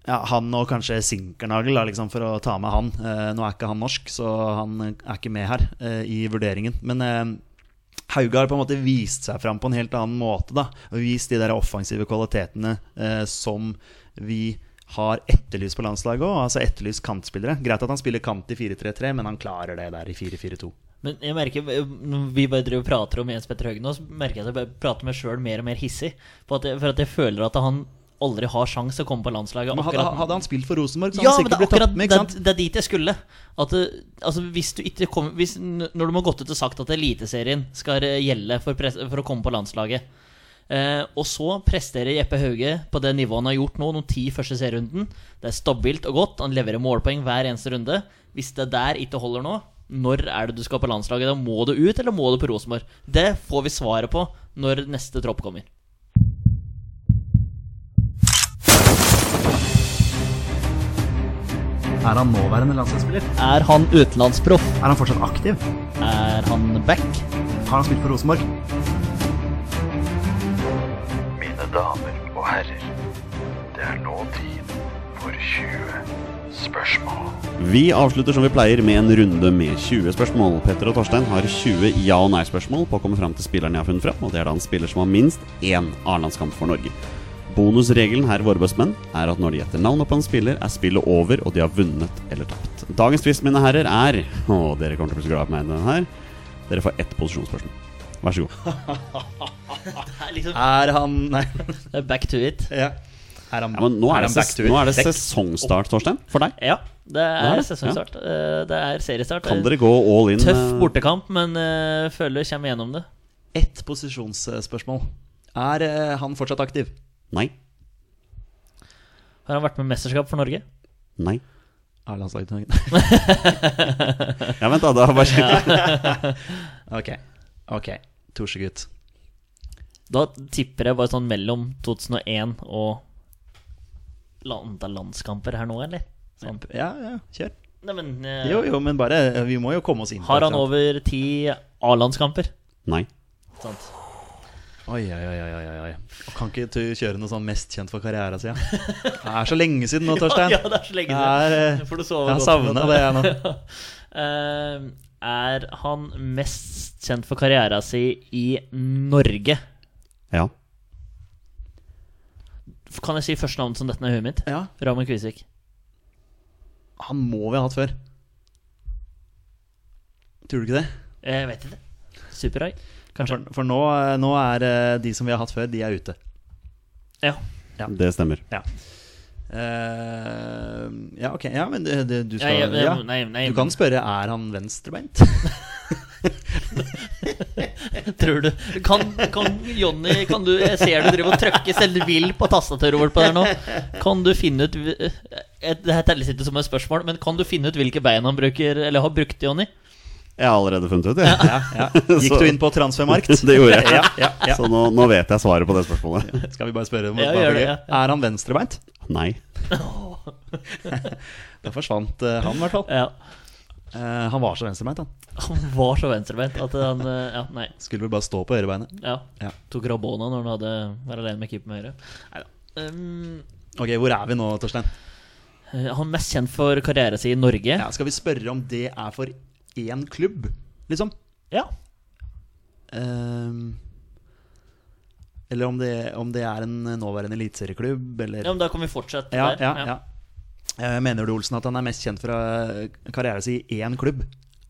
ja, Han og kanskje Sinkernagel, liksom, for å ta med han. Eh, nå er ikke han norsk, så han er ikke med her eh, i vurderingen. Men eh, Hauge har på en måte vist seg fram på en helt annen måte. da Og Vist de der offensive kvalitetene eh, som vi har etterlyst på landslaget òg. Altså etterlyst kantspillere. Greit at han spiller kant i 4-3-3, men han klarer det der i 4-4-2.
Men jeg merker når vi bare driver og prater om Jens Petter Høgen nå, så merker jeg at jeg prater meg sjøl mer og mer hissig. At, jeg, for at jeg føler at han aldri har sjanse å komme på landslaget.
Men hadde,
akkurat-
hadde han spilt for Rosenborg, så
ja,
han sikkert
er
blitt tatt med.
det, det er dit jeg skulle. At altså hvis du ikke kom, hvis, Når du må gått ut og sagt at Eliteserien skal eh, gjelde for, pres, for å komme på landslaget, eh, og så presterer Jeppe Hauge på det nivået han har gjort nå, noen ti første serierunden Det er stabilt og godt, han leverer målpoeng hver eneste runde. Hvis det der ikke holder nå, når er det du skal på landslaget? Da må du ut, eller må du på Rosenborg? Det får vi svaret på når neste tropp kommer.
Er han nåværende landslagsspiller?
Er han utenlandsproff?
Er han fortsatt aktiv?
Er han back?
Har han spilt for Rosenborg?
Mine damer og herrer, det er nå tid for 20 spørsmål.
Vi avslutter som vi pleier med en runde med 20 spørsmål. Petter og Torstein har 20 ja- og nei-spørsmål på å komme fram til spilleren jeg har funnet fram, og det er da en spiller som har minst én A-landskamp for Norge. Bonusregelen her i Våre bestemenn er at når de gjetter navnet på en spiller, er spillet over, og de har vunnet eller tapt. Dagens twist, mine herrer, er Å, dere kommer til å bli så glad på meg i denne her. Dere får ett posisjonsspørsmål. Vær så god. [LAUGHS]
Er liksom
Er han Nei. [LAUGHS]
back to it.
ja. Er han,
Ja, men nå er,
han
det,
back to
ses nå er det sesongstart, Torstein, for deg.
Ja, det
er
er
det,
sesongstart. Ja. Det er seriestart.
Kan dere gå all in?
Tøff
eh,
bortekamp, men eh, føler kommer gjennom det.
Ett posisjonsspørsmål. Er eh, han fortsatt aktiv?
Nei.
Har han vært med i mesterskap for Norge?
Nei.
Er landslaget til Norge? [LAUGHS]
Ja, vent, da. da bare... [LAUGHS]
Ok. ok Torsegutt.
Da tipper jeg bare sånn mellom 2001 og antall landskamper her nå, eller? Sånn.
Ja, ja, kjør.
Nei, men uh,
Jo, jo, men bare Vi må jo komme oss inn
Har han over ti A-landskamper?
Nei.
Sant.
Oi, oi, oi, oi, oi. Og Kan ikke du kjøre noe sånn mest kjent for karriera si? [LAUGHS] Det er så lenge siden nå, Torstein.
Ja, det er så lenge
siden. er, eh, Jeg savna det, jeg nå. [LAUGHS]
Eh, er han mest kjent for karriera si i Norge?
Ja.
Kan jeg si første navn som dette er i huet mitt?
Ja,
Ramon Kvisvik.
han må vi ha hatt før. Tror du ikke det?
Jeg vet ikke. Superhøy, kanskje.
For, for nå, nå er eh, de som vi har hatt før, de er ute.
Ja.
Det stemmer.
Ja. Uh, ja, ok. Ja, men det, det, du
Ja,
skal
jeg-
ja.
nei, nei,
Du kan spørre er han venstrebeint. [LAUGHS]
Tror du Kan, kan Jonny kan du, Jeg ser du driver og trykker selv vill på tastaturet vårt på der nå. Kan du finne ut eh, Det her telles ikke som et spørsmål, men kan du finne ut hvilke bein han bruker Eller har brukt, Jonny?
Jeg har allerede funnet ut, jeg.
ja, ja. [LAUGHS] Gikk du inn på Transfermarkt? [LAUGHS]
Det gjorde jeg. [LAUGHS]
Ja, ja, ja.
Så nå, nå vet jeg svaret på det spørsmålet.
Skal vi bare spørre om
Ja, det, ja, ja.
Er han venstrebeint?
Nei.
Da forsvant uh, han, i hvert fall.
Ja.
Eh, han var så venstrebeint, han.
Han var så venstrebeint at han uh, Ja, nei.
Skulle vel bare stå på høyrebeinet.
Ja.
Ja.
Tok Rabona når han hadde vært alene med keeper med høyre. Neida. Um,
Ok, hvor er vi nå, Torstein?
han er mest kjent for karrieren sin i Norge.
Ja, skal vi spørre om det er for én klubb, liksom?
Ja.
Um, eller om det, om det er en nåværende eliteserieklubb, eller
ja, men da kan vi fortsette
Ja,
der.
ja, ja. Ja. mener du, Olsen, at han er mest kjent fra karrieren sin i én klubb?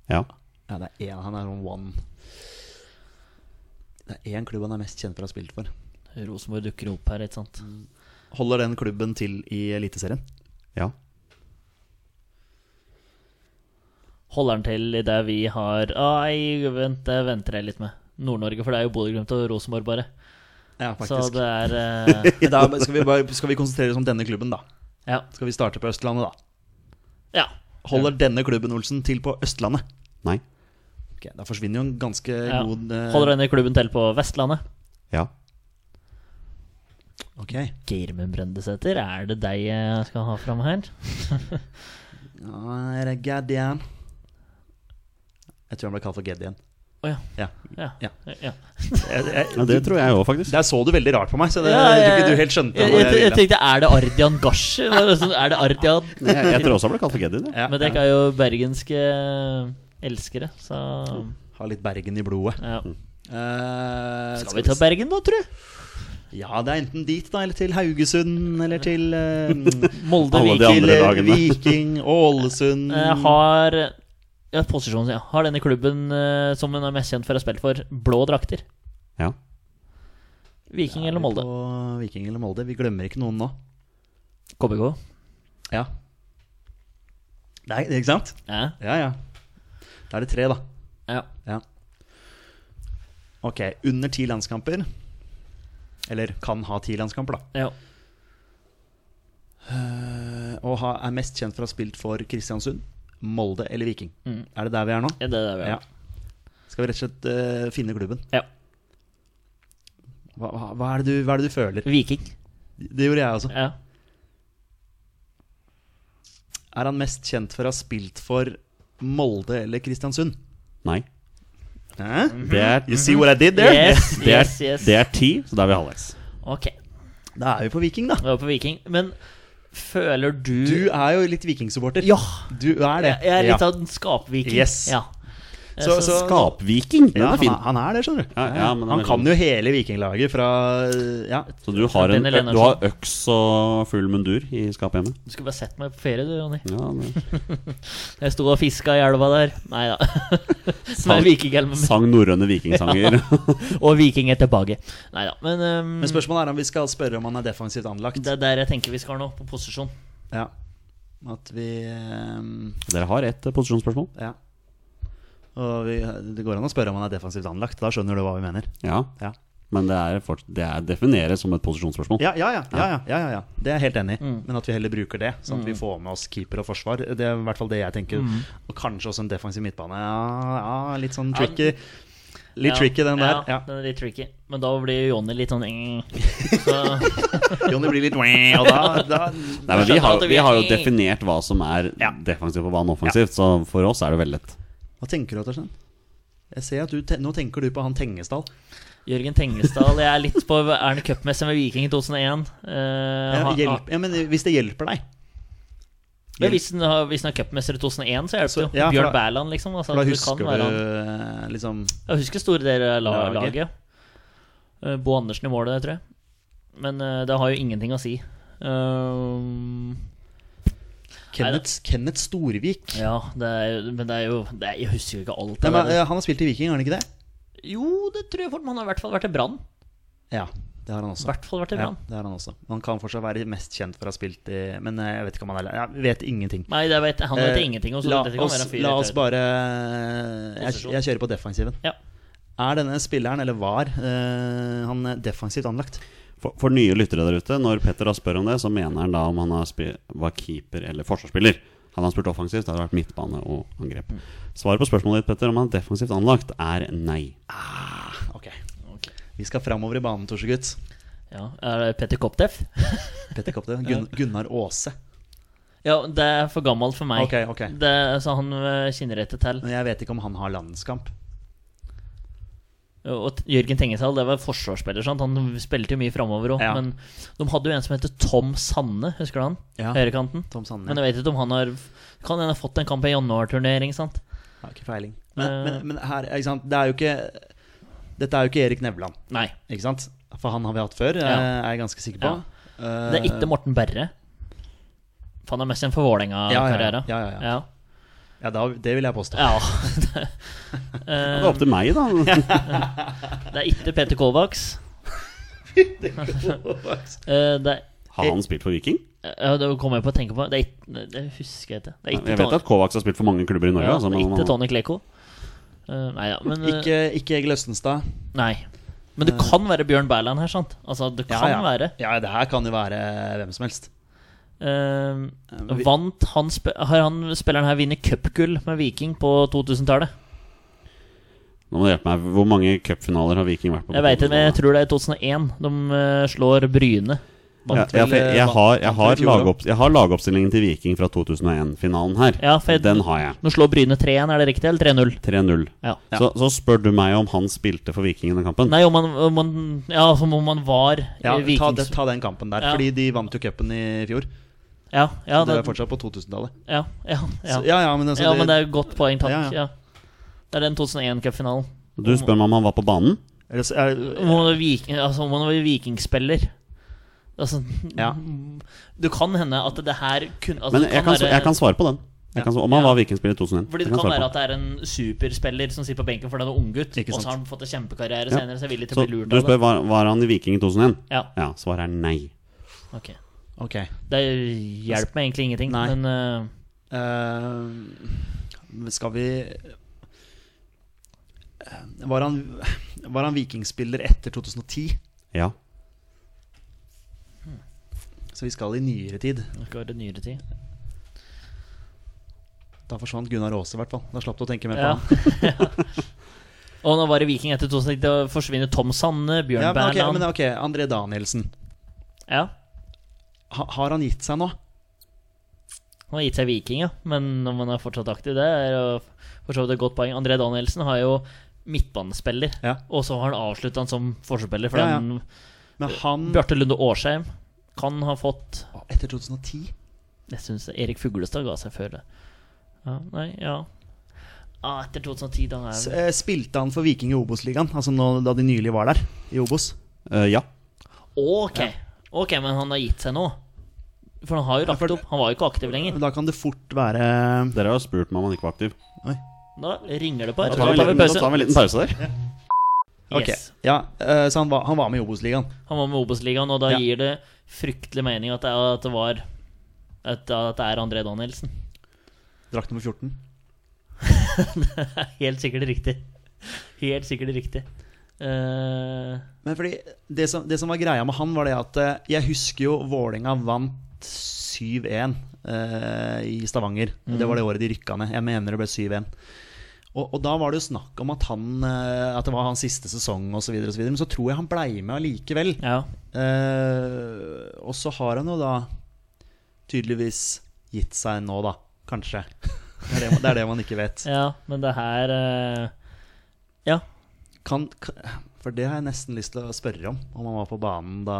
Ja.
Ja, det er én. Han er sånn one Det er én klubb han er mest kjent for å ha spilt for.
Rosenborg dukker opp her, ikke sant.
Holder den klubben til i Eliteserien?
Ja.
Holder han til i det vi har Ai, vent, det venter jeg litt med. Nord-Norge, for det er jo Bodø-Glimt og Rosenborg, bare.
Ja,
Så
faktisk.
det er [LAUGHS] uh...
da skal, vi bare, skal vi konsentrere oss om denne klubben, da?
Ja.
Skal vi starte på Østlandet, da?
ja.
Holder denne klubben, Olsen, til på Østlandet?
Nei.
Ok, Da forsvinner jo en ganske
ja.
god uh...
Holder denne klubben til på Vestlandet?
Ja.
Ok.
Geirmund Brendesæter, er det deg jeg skal ha fram her? [LAUGHS]
Ja, er det Gaddian? Jeg tror han ble kalt for Geddian.
igjen. ja.
Ja.
Ja.
Ja.
ja.
Jeg, jeg,
ja. Det tror jeg òg, faktisk.
Der så du veldig rart på meg, så det,
Ja,
jeg tror
jeg-
ikke du helt skjønte
Jeg, jeg,
jeg
jeg tenkte, er det Ardian Gashi? Sånn- Er det Ardian
Jeg, jeg tror også han ble kalt for.
Ja,
Men dere er jo bergenske elskere, så
Har litt Bergen i blodet.
ja.
Eh,
Skal vi ta Bergen, da, tru?
Ja, det er enten dit, da, eller til Haugesund, eller til uh,
Molde, Viking
eh. Viking, Ålesund
Eh, Har ja, posisjonen, ja. Har denne klubben eh, som hun er mest kjent for å ha spilt for, blå drakter?
Ja.
Viking
Er
eller Molde?
På Viking eller Molde. Vi glemmer ikke noen nå.
KBK?
Ja. Nei, ikke sant?
Ja.
Ja, ja. Da er det tre, da.
ja.
Ja. Ok, under ti landskamper. Eller kan ha ti landskamper, da.
ja.
Eh, og ha, er mest kjent for å ha spilt for Kristiansund, Molde eller Viking.
Mm.
Er det der vi er nå?
Ja, Det er der vi
Ja. Skal vi rett og slett uh, finne klubben?
Ja.
Hva, hva, hva, er det du, hva er det du føler?
Viking.
Det gjorde jeg også.
Ja.
Er han mest kjent for å ha spilt for Molde eller Kristiansund?
Nei.
Hæ?
Det er,
You see what I did there?
Yes,
det er,
yes, yes.
det er ti, så da er vi halvveis.
Ok,
Da er vi på Viking, da.
vi er på Viking. Men føler du
Du er jo litt vikingsupporter.
Ja!
Du er det.
Jeg er litt av en skapviking.
Yes.
Ja. Eh,
Så- så-
Skapviking! Den
Ja,
er
han,
fin.
er, han er det, skjønner du.
Ja, ja, men
han
er
kan jo hele vikinglaget fra Ja.
Så du har, en, du har øks og full mundur i skapet hjemme?
Du skulle bare sett meg på ferie, du, Jonny.
Ja, det, [LAUGHS]
Jeg sto og fiska i elva der. Nei da. [LAUGHS]
Sang-
Med vikinghjelmen min.
sang norrøne vikingsanger. [LAUGHS]
Og Viking er tilbake. Nei da. Men, um,
Men spørsmålet er om vi skal spørre om han er defensivt anlagt.
det er der jeg tenker vi skal nå, på posisjon.
Ja. At vi um...
Dere har ett posisjonsspørsmål?
Ja. Og vi, det går an å spørre om han er defensivt anlagt. Da skjønner du hva vi mener.
Ja.
Ja.
Men det er, for, det er defineres som et posisjonsspørsmål.
Ja, ja, ja. ja, ja, ja, ja, ja. Det er jeg helt enig i.
Mm.
Men at vi heller bruker det, sånn at vi får med oss keeper og forsvar. Det er i hvert fall det jeg tenker.
Mm.
Og kanskje også en defensiv midtbane. Ja, ja litt sånn tricky. Litt tricky, den der.
Ja,
Ja.
den er litt tricky. Men da blir jo Jonny litt sånn eh. Så [LAUGHS]
Jonny blir litt og da, da
Nei, men vi har, vi har jo definert hva som er defensivt og hva som er offensivt, så for oss er det veldig lett.
Hva tenker du, Ottersen? Jeg ser at du te Nå tenker du på han Tengesdal.
Jørgen Tengesdal Jeg er litt på Erne cupmester med Viking i 2001? Uh,
Ja, hjelp, ja, men hvis det hjelper deg
Men hvis han, har, hvis den er cupmester i 2001, så hjelper
Så-
det jo.
ja,
Bjørn
Bæland,
Berland, liksom. Altså,
da husker
kan
du
være
eh, liksom
Jeg husker store deler av
Laget.
laget. Uh, Bo Andersen i målet, tror jeg. Men uh, det har jo ingenting å si. Um,
Kenneth, Kenneth Storvik.
ja, det er, men det er jo det er, Jeg husker jo ikke alt.
Nei, men, eh, han har spilt i Viking, har han ikke det?
Jo, det tror jeg fort. Men han har i hvert fall vært i Brann.
Ja, det har han også.
hvert fall vært i
Ja, det har han også. Han kan fortsatt være mest kjent for å ha spilt i Men eh, jeg vet ikke om han er Jeg vet ingenting.
Nei, det vet, han vet
Eh,
ingenting. Også,
la, oss, la oss bare jeg, jeg kjører på defensiven.
Ja.
Er denne spilleren, eller var, uh, han defensivt anlagt?
For, for nye lyttere der ute, når Petter da spør om det, så mener han da om han har var keeper eller forsvarsspiller. Han har spurt offensivt, det hadde vært midtbane og angrep. Svaret på spørsmålet ditt, Petter, om han er defensivt anlagt, er nei.
Ok.
Ok.
Vi skal framover i banen, Torsegutt.
Ja, Er det Petter Kopteff? [LAUGHS]
Petter Koptef, Gun, Gunnar Aase.
Ja, det er for gammelt for meg.
Okay, okay.
Det sa han kjenner kinnrettet til.
Men jeg vet ikke om han har landskamp.
Og Jørgen Tengesal det var forsvarsspiller. Sant? Han spilte jo mye framover òg.
Ja.
Men de hadde jo en som heter Tom Sanne, husker du han?
Ja.
Høyrekanten.
Tom Sanne.
Men jeg vet ikke om han har Kan hende fått en kamp i januarturnering, sant?
Har ikke peiling. Men,
uh,
men, men her, ikke sant, det er jo ikke Dette er jo ikke Erik Nevland,
Nei.
ikke sant? For han har vi hatt før,
Ja.
eh, er jeg ganske sikker på. Eh,
Det er ikke Morten Berre. For han er mest kjent for Vålerenga-karriere.
Ja, ja, ja, ja.
ja.
Ja, da, det vil jeg påstå.
Ja. [LAUGHS]
Det er opp til meg, da. [LAUGHS]
Det er ikke Peter Kovacs. [LAUGHS] Eh, det er
Har han spilt for Viking?
ja, det kommer jeg på å tenke på. Det, er ikke, det husker jeg ikke. Det
Jeg vet at Kovacs har spilt for mange klubber i Norge.
ja,
altså,
er
men-
ikke Tony Kleko. Uh, nei ja, men eh,
Ikke, ikke Egil Østenstad.
Nei. Men det kan være Bjørn Berland her, sant? Altså, det
Ja,
kan
ja.
være.
Ja, det her kan jo være hvem som helst. Vi-
vant han sp Har han spilleren her vunnet cupgull med Viking på 2000-tallet?
Nå må du hjelpe meg. Hvor mange cupfinaler har Viking vært på?
Jeg vet det, men jeg tror det er 2001. De uh, slår Bryne.
ja, ja, jeg, jeg,
eh,
har, jeg, har
i
lagopp, jeg har lagoppstillingen til Viking fra 2001-finalen her.
Ja, for jeg-
Den har jeg.
Nå slår Bryne 3-1, er det riktig? Eller 3-0?
3-0.
Ja.
Så, så spør du meg om han spilte for Viking i den kampen.
Nei, om han, om han, Ja, som om han var
Ja,
eh,
ta, ta den kampen der,
Ja.
fordi de vant jo cupen i fjor.
Ja, ja,
det
det,
er fortsatt på 2000-tallet.
ja, ja, ja.
Så- Ja, ja, men, altså,
ja, men det er et godt poeng, takk.
Ja,
Ja,
ja.
Det er den 2001-cupfinalen.
Du spør meg om han var på banen.
Er-
Om han var viking, altså, var vikingspiller Altså
Ja.
Det kan hende at det her kunne altså,
Men jeg kan,
være-
jeg kan svare på den. Jeg kan, om han
Ja.
var Vikingspiller i 2001.
Fordi det kan
kan
være
på.
at det er en superspiller som sitter på benken fordi han er unggutt, og så har han fått en kjempekarriere
Ja.
senere, så er til
Så
å bli lurt
du spør
det.
var, var han i Viking i 2001?
Ja,
Ja, svaret er nei.
ok
Ok.
Det hjelper meg egentlig ingenting,
Nei.
men uh,
Eh, skal vi Eh, var han, var han vikingspiller etter 2010?
Ja.
Så vi skal i nyere tid.
skal i nyere tid.
Da forsvant Gunnar Aase, i hvert fall. Da slapp du å tenke mer på
Ja.
han. [LAUGHS]
Og nå var det Viking etter 2009. da forsvinner Tom Sanne, Bjørn
Ja, men, okay,
Berland
men okay, André Danielsen.
Ja,
Ha, har han gitt seg nå?
han har gitt seg Viking, ja. Men om han er fortsatt aktiv, det er for så vidt et godt poeng. André Danielsen har jo midtbanespiller,
Ja.
og så har han avslutta han som forspiller For
Ja, ja.
den
Men han
Bjarte Lunde Årsheim kan ha fått
Etter 2010?
Jeg syns Erik Fuglestad ga seg før det. Ja, nei, ja ah, Etter 2010, da er
eh, Spilte han for Viking i Obos-ligaen? Altså nå, da de nylig var der, i Obos?
Uh, ja.
Ok, ok, men han har gitt seg nå. For han har jo
Ja, for-
lagt opp. Han var jo ikke aktiv lenger.
Da kan det fort være
Dere har jo spurt meg om han ikke var aktiv.
Da ringer det på.
Da tar vi, en liten- da tar vi en liten pause der.
Ok,
Yes.
ja, eh, Så han var, han var med i Obos-ligaen?
Han var med Obos-ligaen, og da
Ja.
gir det fryktelig mening at det, er- at det var at, at det er André Danielsen.
Drakt nummer 14? [LAUGHS]
Helt sikkert riktig. Helt sikkert riktig. Eh,
Men fordi det som, det som var greia med han, var det at eh, jeg husker jo Vålinga vant 7-1 uh, i Stavanger. Det var det året de rykka ned. Jeg mener det ble 7-1. Og, og da var det jo snakk om at, han, uh, at det var hans siste sesong osv., men så tror jeg han blei med allikevel.
Ja.
Eh, og så har han jo da tydeligvis gitt seg nå, da. Kanskje. [LAUGHS] Det er det, man- det, er det man ikke vet.
ja, men det her eh, Ja.
Kan, for det har jeg nesten lyst til å spørre om, om han var på banen da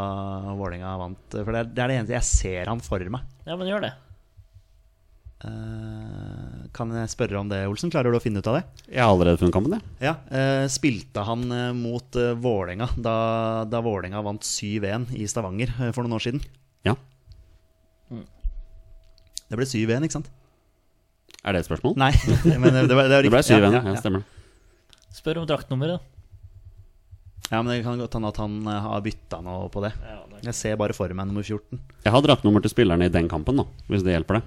Vålerenga vant. For det er, det er det eneste jeg ser han for meg.
ja, men gjør det.
Uh, kan jeg spørre om det, Olsen? Klarer du å finne ut av det?
Jeg har allerede funnet kampen, jeg.
Ja, uh, Spilte han eh, mot uh, Vålerenga da, da Vålerenga vant 7-1 i Stavanger uh, for noen år siden?
Ja.
Det ble 7-1, ikke sant?
Er det et spørsmål?
Nei, [LAUGHS] men det, var, det, var
Det ble 7-1,
Ja,
ja,
ja, ja.
stemmer det.
Spør om draktnummeret, da.
Ja, men det kan godt hende at han eh, har bytta noe på det.
Det
Jeg ser bare for meg nummer 14.
Jeg har draktnummer til spillerne i den kampen, da, hvis det hjelper det.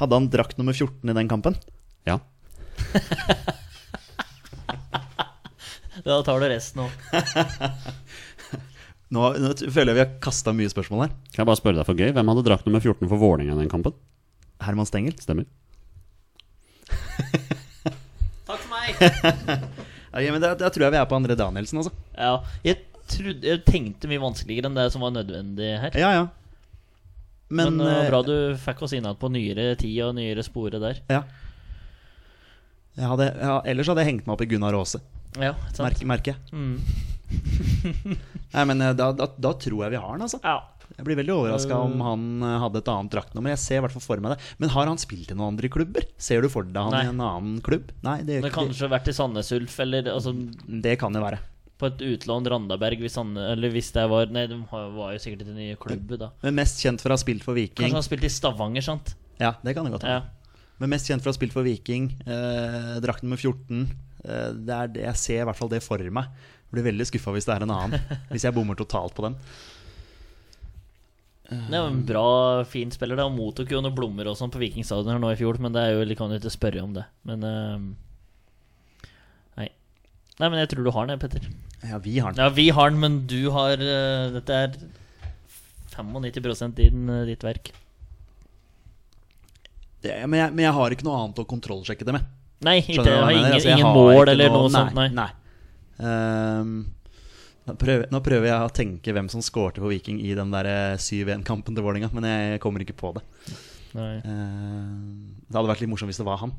Hadde han drakt nummer 14 i den kampen?
Ja. [LAUGHS]
Da tar du resten òg. [LAUGHS]
Nå, nå føler jeg vi har kasta mye spørsmål her.
Kan jeg bare spørre deg for gøy, hvem hadde drakt nummer 14 for Vålerenga i den kampen?
Herman Stengel.
Stemmer. [LAUGHS]
Takk for meg.
Ja, men da, tror jeg vi er på André Danielsen, altså.
Ja, jeg, trodde, jeg tenkte mye vanskeligere enn det som var nødvendig her.
Ja, ja. Men,
Men,
uh,
bra du fikk oss innad på nyere tid og nyere spore der.
Ja. Hadde, ja, ellers hadde jeg hengt meg opp i Gunnar Aase,
Ja,
merker jeg.
Mm. [LAUGHS]
Nei, men eh, da, da, da tror jeg vi har den, altså.
Ja.
Jeg blir veldig overraska om han eh, hadde et annet draktnummer. Jeg ser i hvert fall for meg det. Men har han spilt i noen andre klubber? Ser du for deg han
Nei.
i en annen klubb? Nei, det ikke
kanskje vært i Sandnes Ulf, eller altså,
det. Det kan det være.
på et utlån Randaberg, hvis, han, eller hvis det var Nei, de var jo sikkert i den nye klubben, da.
Men mest kjent for å ha spilt for Viking.
Kanskje han har spilt i Stavanger, sant?
Ja, det kan det godt
Ja.
Men mest kjent for å ha spilt for Viking. Eh, drakt nummer 14. Eh, det er det, jeg ser i hvert fall det for meg. Jeg blir veldig skuffa hvis det er en annen. [LAUGHS] hvis jeg bommer totalt på den.
Det er jo en bra, fin spiller. da Han mottok jo noen blommer og sånn på Vikingstadion nå i fjor, men det er jo, kan jo ikke spørre om det. Men uh, Nei. Nei, men jeg tror du har den, Petter.
Ja, vi har den.
Ja, vi har den, men du har uh, Dette er 95 din, uh, ditt verk.
Det, men, jeg, men jeg har ikke noe annet å kontrollsjekke det med.
Nei, ikke, jeg har ingen,
Altså, jeg
ingen
har
mål eller
noe-
noe sånt. Nei.
nei. Ehm, nå, prøver, nå prøver jeg å tenke hvem som skårte for Viking i den der eh, 7-1-kampen til Vålerenga, men jeg kommer ikke på det.
Nei.
Ehm, det hadde vært litt morsomt hvis det var han.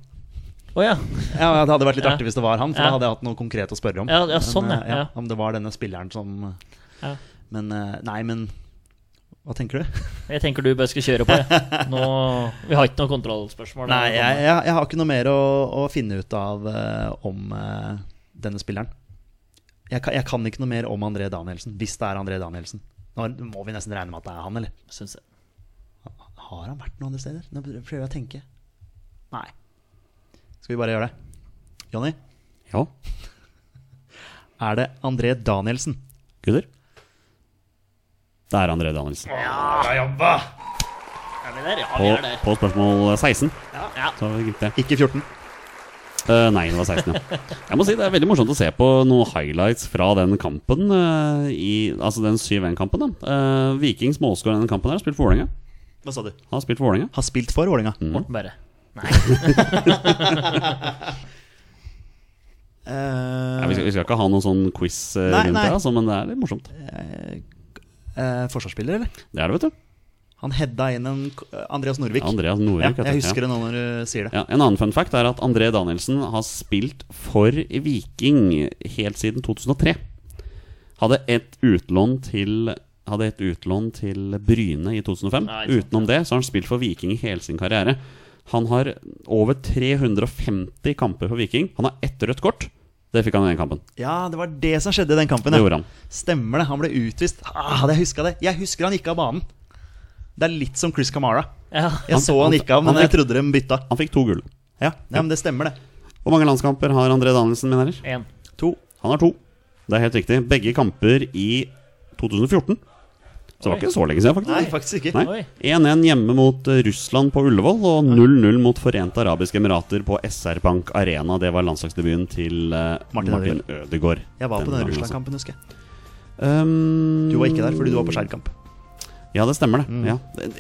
Oh, ja.
Ja, Det hadde vært litt [LAUGHS]
Ja.
artig hvis det var han, for
Ja.
da hadde jeg hatt noe konkret å spørre om.
Ja, sånn,
men,
ja,
eh,
ja.
Om det var denne spilleren som
Ja.
Men eh, nei, men Hva tenker du?
Jeg tenker du bare skal kjøre på, Ja. [LAUGHS] Nå, vi har ikke noe kontrollspørsmål.
Nei, jeg, jeg, jeg har ikke noe mer å, å finne ut av uh, om uh, denne spilleren. Jeg kan, jeg kan ikke noe mer om André Danielsen, hvis det er André Danielsen. Nå må vi nesten regne med at det er han, eller?
Synes jeg.
Har han vært noen andre steder? Nå prøver jeg å tenke. Nei. Skal vi bare gjøre det? Jonny,
Ja, [LAUGHS]
er det André Danielsen?
gutter. Det er André Danielsen.
Er vi der? Ja,
På,
vi er der.
på spørsmål 16.
Ja.
Så gikk det.
Ikke 14.
Eh, nei, det var 16, ja. Jeg må si Det er veldig morsomt å se på noen highlights fra den kampen. Uh, i, altså den 7-1-kampen. da Eh, Vikings målskårer i den kampen her har spilt for Vålerenga.
Hva sa du?
Har spilt for Vålerenga.
Har spilt for Vålerenga.
Morten Berre. Nei. [LAUGHS]
Eh,
Ja, vi, skal, vi skal ikke ha noen sånn quiz
Nei,
rundt
nei.
det, altså, men det er litt morsomt.
eh, forsvarsspiller, eller?
Det er det, vet du.
Han heada inn en Andreas Norvik.
Andreas Norvik. ja,
jeg
Ja.
husker det nå når du sier det.
Ja, en annen fun fact er at André Danielsen har spilt for Viking helt siden 2003. Hadde et utlån til et utlån til Bryne i 2005.
Nei,
Utenom det så har han spilt for Viking i hele sin karriere. Han har over 350 kamper for Viking. Han har ett rødt kort. Det fikk han i den kampen.
Ja, det var det som skjedde i den kampen.
Det
ja.
gjorde han.
Stemmer det. Han ble utvist. Ah, hadde jeg huska det. Jeg husker han gikk av banen. Det er litt som Chris Camara.
Ja.
Jeg
Han-
så han gikk av,
men
men jeg trodde de bytta.
Han fikk to gull.
Ja, ja men det stemmer, det.
Hvor mange landskamper har André Danielsen, mine herrer?
En.
To.
Han har to. Det er helt riktig. Begge kamper i 2014. Så det var ikke så lenge siden, faktisk.
Nei, faktisk ikke.
1-1 hjemme mot eh, Russland på Ullevål og 0-0 mot Forente arabiske emirater på SR Bank Arena. Det var landslagsdebuten til eh,
Martin
Martin, Ødegaard.
Jeg var på den Russland-kampen, husker jeg.
altså. Um,
Du var ikke der fordi du var på skjærkamp.
Ja, det stemmer det. Ja.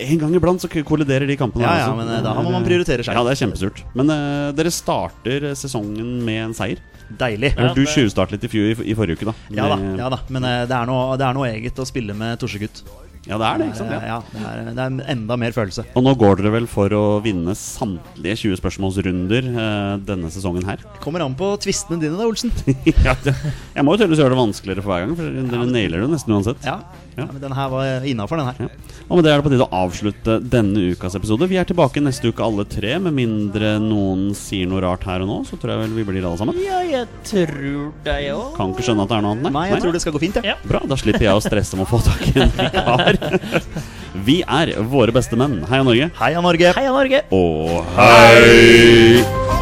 En gang iblant så kolliderer de kampene.
Mm. Ja, ja, men eh, da må man prioritere seg.
Ja, det er kjempesurt. Men uh, dere starter sesongen med en seier.
Deilig.
Ja, du tjuvstartet litt i, fjor, i, i forrige uke, da.
Ja da, ja da. men uh, det er noe, det er noe eget å spille med Torsegutt.
ja, det er det. ikke sant? Ja.
Ja, det er, det er enda mer følelse.
Og nå går dere vel for å vinne samtlige 20 spørsmålsrunder eh, denne sesongen her.
Kommer an på tvistene dine da, Olsen. [LAUGHS]
ja, jeg må jo tydeligvis gjøre det vanskeligere for hver gang, for dere nailer det nesten uansett.
Ja,
Ja.
ja. men den her var innafor, den her.
Ja. Og med det er det på tide å avslutte denne ukas episode. Vi er tilbake neste uke alle tre, med mindre noen sier noe rart her og nå. Så tror jeg vel vi blir alle sammen.
Ja, jeg tror det, jeg òg.
Kan ikke skjønne at det er noe annet.
Nei, jeg tror det skal gå fint, jeg.
Ja.
Bra, da slipper jeg å stresse med å få tak i en vikar. [LAUGHS] Vi er våre beste menn. Heia Norge.
Heia Norge!
Heia Norge!
Og hei!